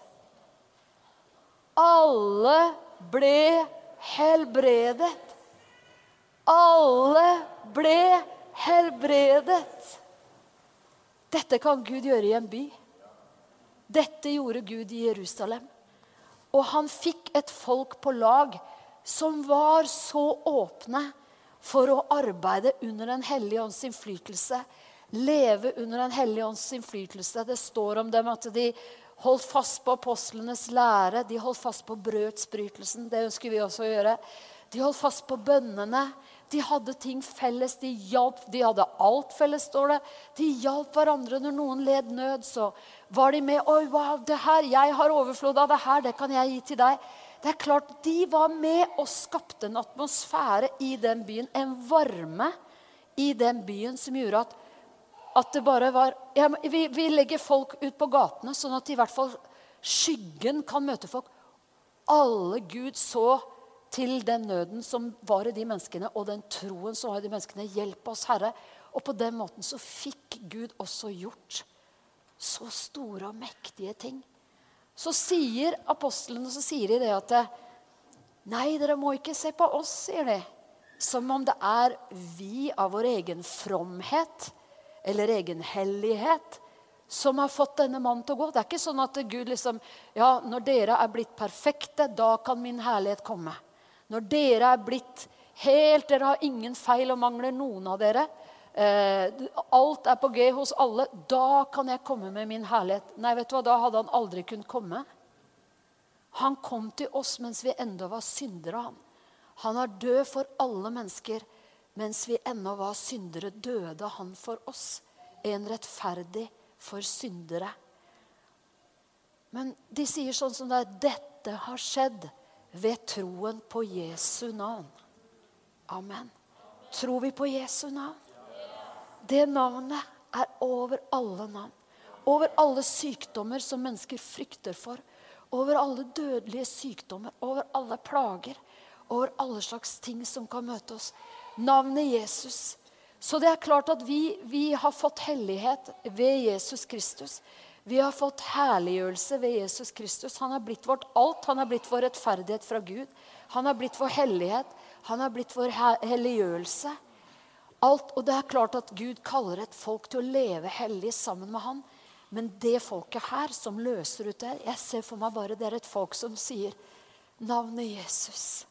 Alle ble helbredet. Alle ble helbredet. Dette kan Gud gjøre i en by. Dette gjorde Gud i Jerusalem. Og han fikk et folk på lag som var så åpne for å arbeide under Den hellige ånds innflytelse. Leve under Den hellige ånds innflytelse. Det står om dem at de holdt fast på apostlenes lære. De holdt fast på brødsbrytelsen. Det ønsker vi også å gjøre. De holdt fast på bønnene. De hadde ting felles. De hjalp. De hadde alt felles, står det. De hjalp hverandre når noen led nød. Så var de med. Oi, wow, det her, jeg har overflod av det her. Det kan jeg gi til deg. Det er klart, De var med og skapte en atmosfære i den byen. En varme i den byen som gjorde at, at det bare var ja, vi, vi legger folk ut på gatene, sånn at i hvert fall skyggen kan møte folk. Alle Gud så til den nøden som var i de menneskene, og den troen som var i de menneskene. Hjelp oss, Herre. Og på den måten så fikk Gud også gjort så store og mektige ting. Så sier apostlene så sier de det at Nei, dere må ikke se på oss, sier de. Som om det er vi av vår egen fromhet eller egen hellighet som har fått denne mannen til å gå. Det er ikke sånn at Gud liksom Ja, når dere er blitt perfekte, da kan min herlighet komme. Når dere er blitt helt Dere har ingen feil og mangler, noen av dere. Eh, alt er på G hos alle. Da kan jeg komme med min herlighet. Nei, vet du hva, da hadde han aldri kunnet komme. Han kom til oss mens vi enda var syndere. Han Han er død for alle mennesker. Mens vi ennå var syndere, døde han for oss. En rettferdig for syndere. Men de sier sånn som det er Dette har skjedd ved troen på Jesu navn. Amen. Tror vi på Jesu navn? Det navnet er over alle navn. Over alle sykdommer som mennesker frykter for. Over alle dødelige sykdommer, over alle plager. Over alle slags ting som kan møte oss. Navnet Jesus. Så det er klart at vi, vi har fått hellighet ved Jesus Kristus. Vi har fått herliggjørelse ved Jesus Kristus. Han har blitt vårt alt. Han har blitt vår rettferdighet fra Gud. Han har blitt vår hellighet. Han har blitt vår helliggjørelse. Alt, og det er klart at Gud kaller et folk til å leve hellig sammen med han. Men det folket her som løser ut det Jeg ser for meg bare det er et folk som sier navnet Jesus.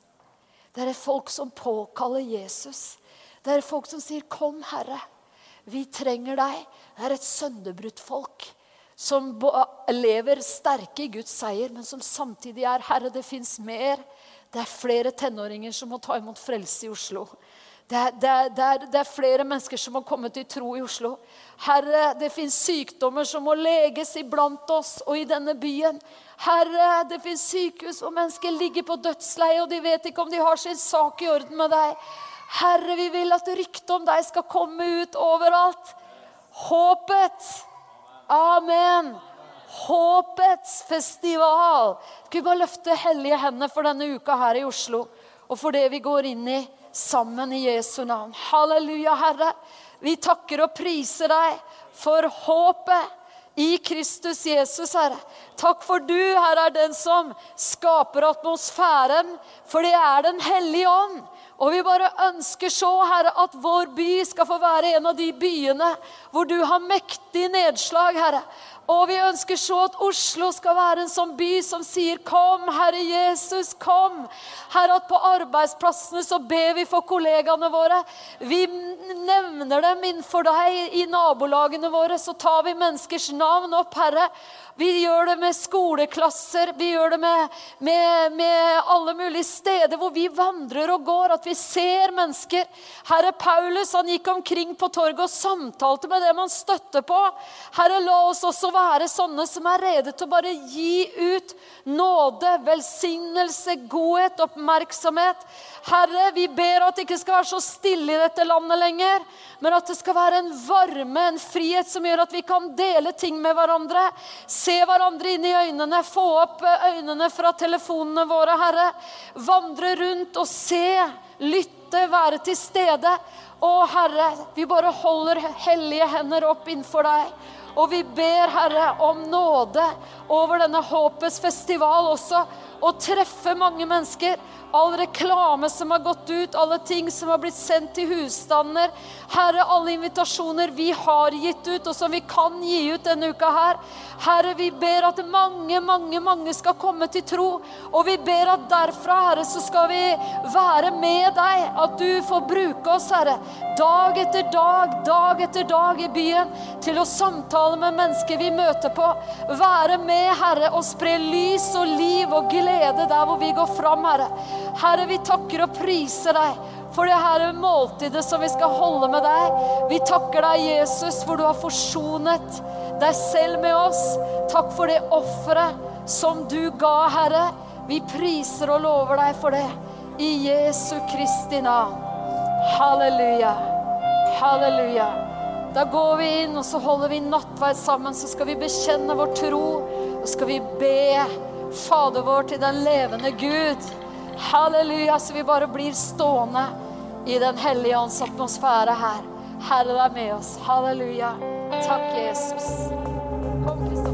Det er folk som påkaller Jesus. Det er folk som sier 'Kom, Herre, vi trenger deg'. Det er et sønderbrutt folk som lever sterke i Guds seier, men som samtidig er 'Herre, det fins mer'. Det er flere tenåringer som må ta imot frelse i Oslo. Det er, det, er, det, er, det er, flere mennesker som har kommet til tro i Oslo. Herre, det fins sykdommer som må leges iblant oss og i denne byen. Herre, det fins sykehus hvor mennesker ligger på dødsleie, og de vet ikke om de har sin sak i orden med deg. Herre, vi vil at ryktet om deg skal komme ut overalt. Håpet. Amen. Håpets festival. Skal vi bare løfte hellige hender for denne uka her i Oslo, og for det vi går inn i sammen i Jesu navn. Halleluja, Herre. Vi takker og priser deg for håpet i Kristus Jesus, Herre. Takk for du, Herre, er den som skaper atmosfæren, for det er Den hellige ånd. Og vi bare ønsker så, Herre, at vår by skal få være en av de byene hvor du har mektig nedslag, Herre. Og vi ønsker så at Oslo skal være en sånn by som sier 'Kom, Herre Jesus, kom'. Herre, at på arbeidsplassene så ber vi for kollegaene våre. Vi nevner dem innenfor deg i nabolagene våre. Så tar vi menneskers navn opp, Herre. Vi gjør det med skoleklasser, vi gjør det med, med, med, alle mulige steder hvor vi vandrer og går. At vi ser mennesker. Herre Paulus han gikk omkring på torget og samtalte med dem han støtte på. Herre, la oss også være sånne som er rede til å bare gi ut nåde, velsignelse, godhet, oppmerksomhet. Herre, vi ber at det ikke skal være så stille i dette landet lenger, men at det skal være en varme, en frihet som gjør at vi kan dele ting med hverandre. Se hverandre inn i øynene, få opp øynene fra telefonene våre, Herre. Vandre rundt og se lytte, være til stede. Å, Herre, vi bare holder hellige hender opp innenfor deg. Og vi ber, Herre, om nåde over denne Håpets festival også. Og treffe mange mennesker all reklame som har gått ut, alle ting som har blitt sendt til husstander. Herre, alle invitasjoner vi har gitt ut, og som vi kan gi ut denne uka her. Herre, vi ber at mange, mange, mange skal komme til tro. Og vi ber at derfra, Herre, så skal vi være med deg. At du får bruke oss, Herre, dag etter dag, dag etter dag i byen til å samtale med mennesker vi møter på. Være med, Herre, og spre lys og liv og glede der hvor vi går fram, Herre. Herre, vi takker og priser deg for det her måltidet som vi skal holde med deg. Vi takker deg, Jesus, for du har forsonet deg selv med oss. Takk for det offeret som du ga, Herre. Vi priser og lover deg for det. I Jesu Kristi navn. Halleluja. Halleluja. Da går vi inn, og så holder vi nattverd sammen. Så skal vi bekjenne vår tro, og skal vi be Fader vår til den levende Gud. Halleluja, så vi bare blir stående i Den hellige ånds atmosfære her. Herre vær med oss. Halleluja. Takk, Jesus.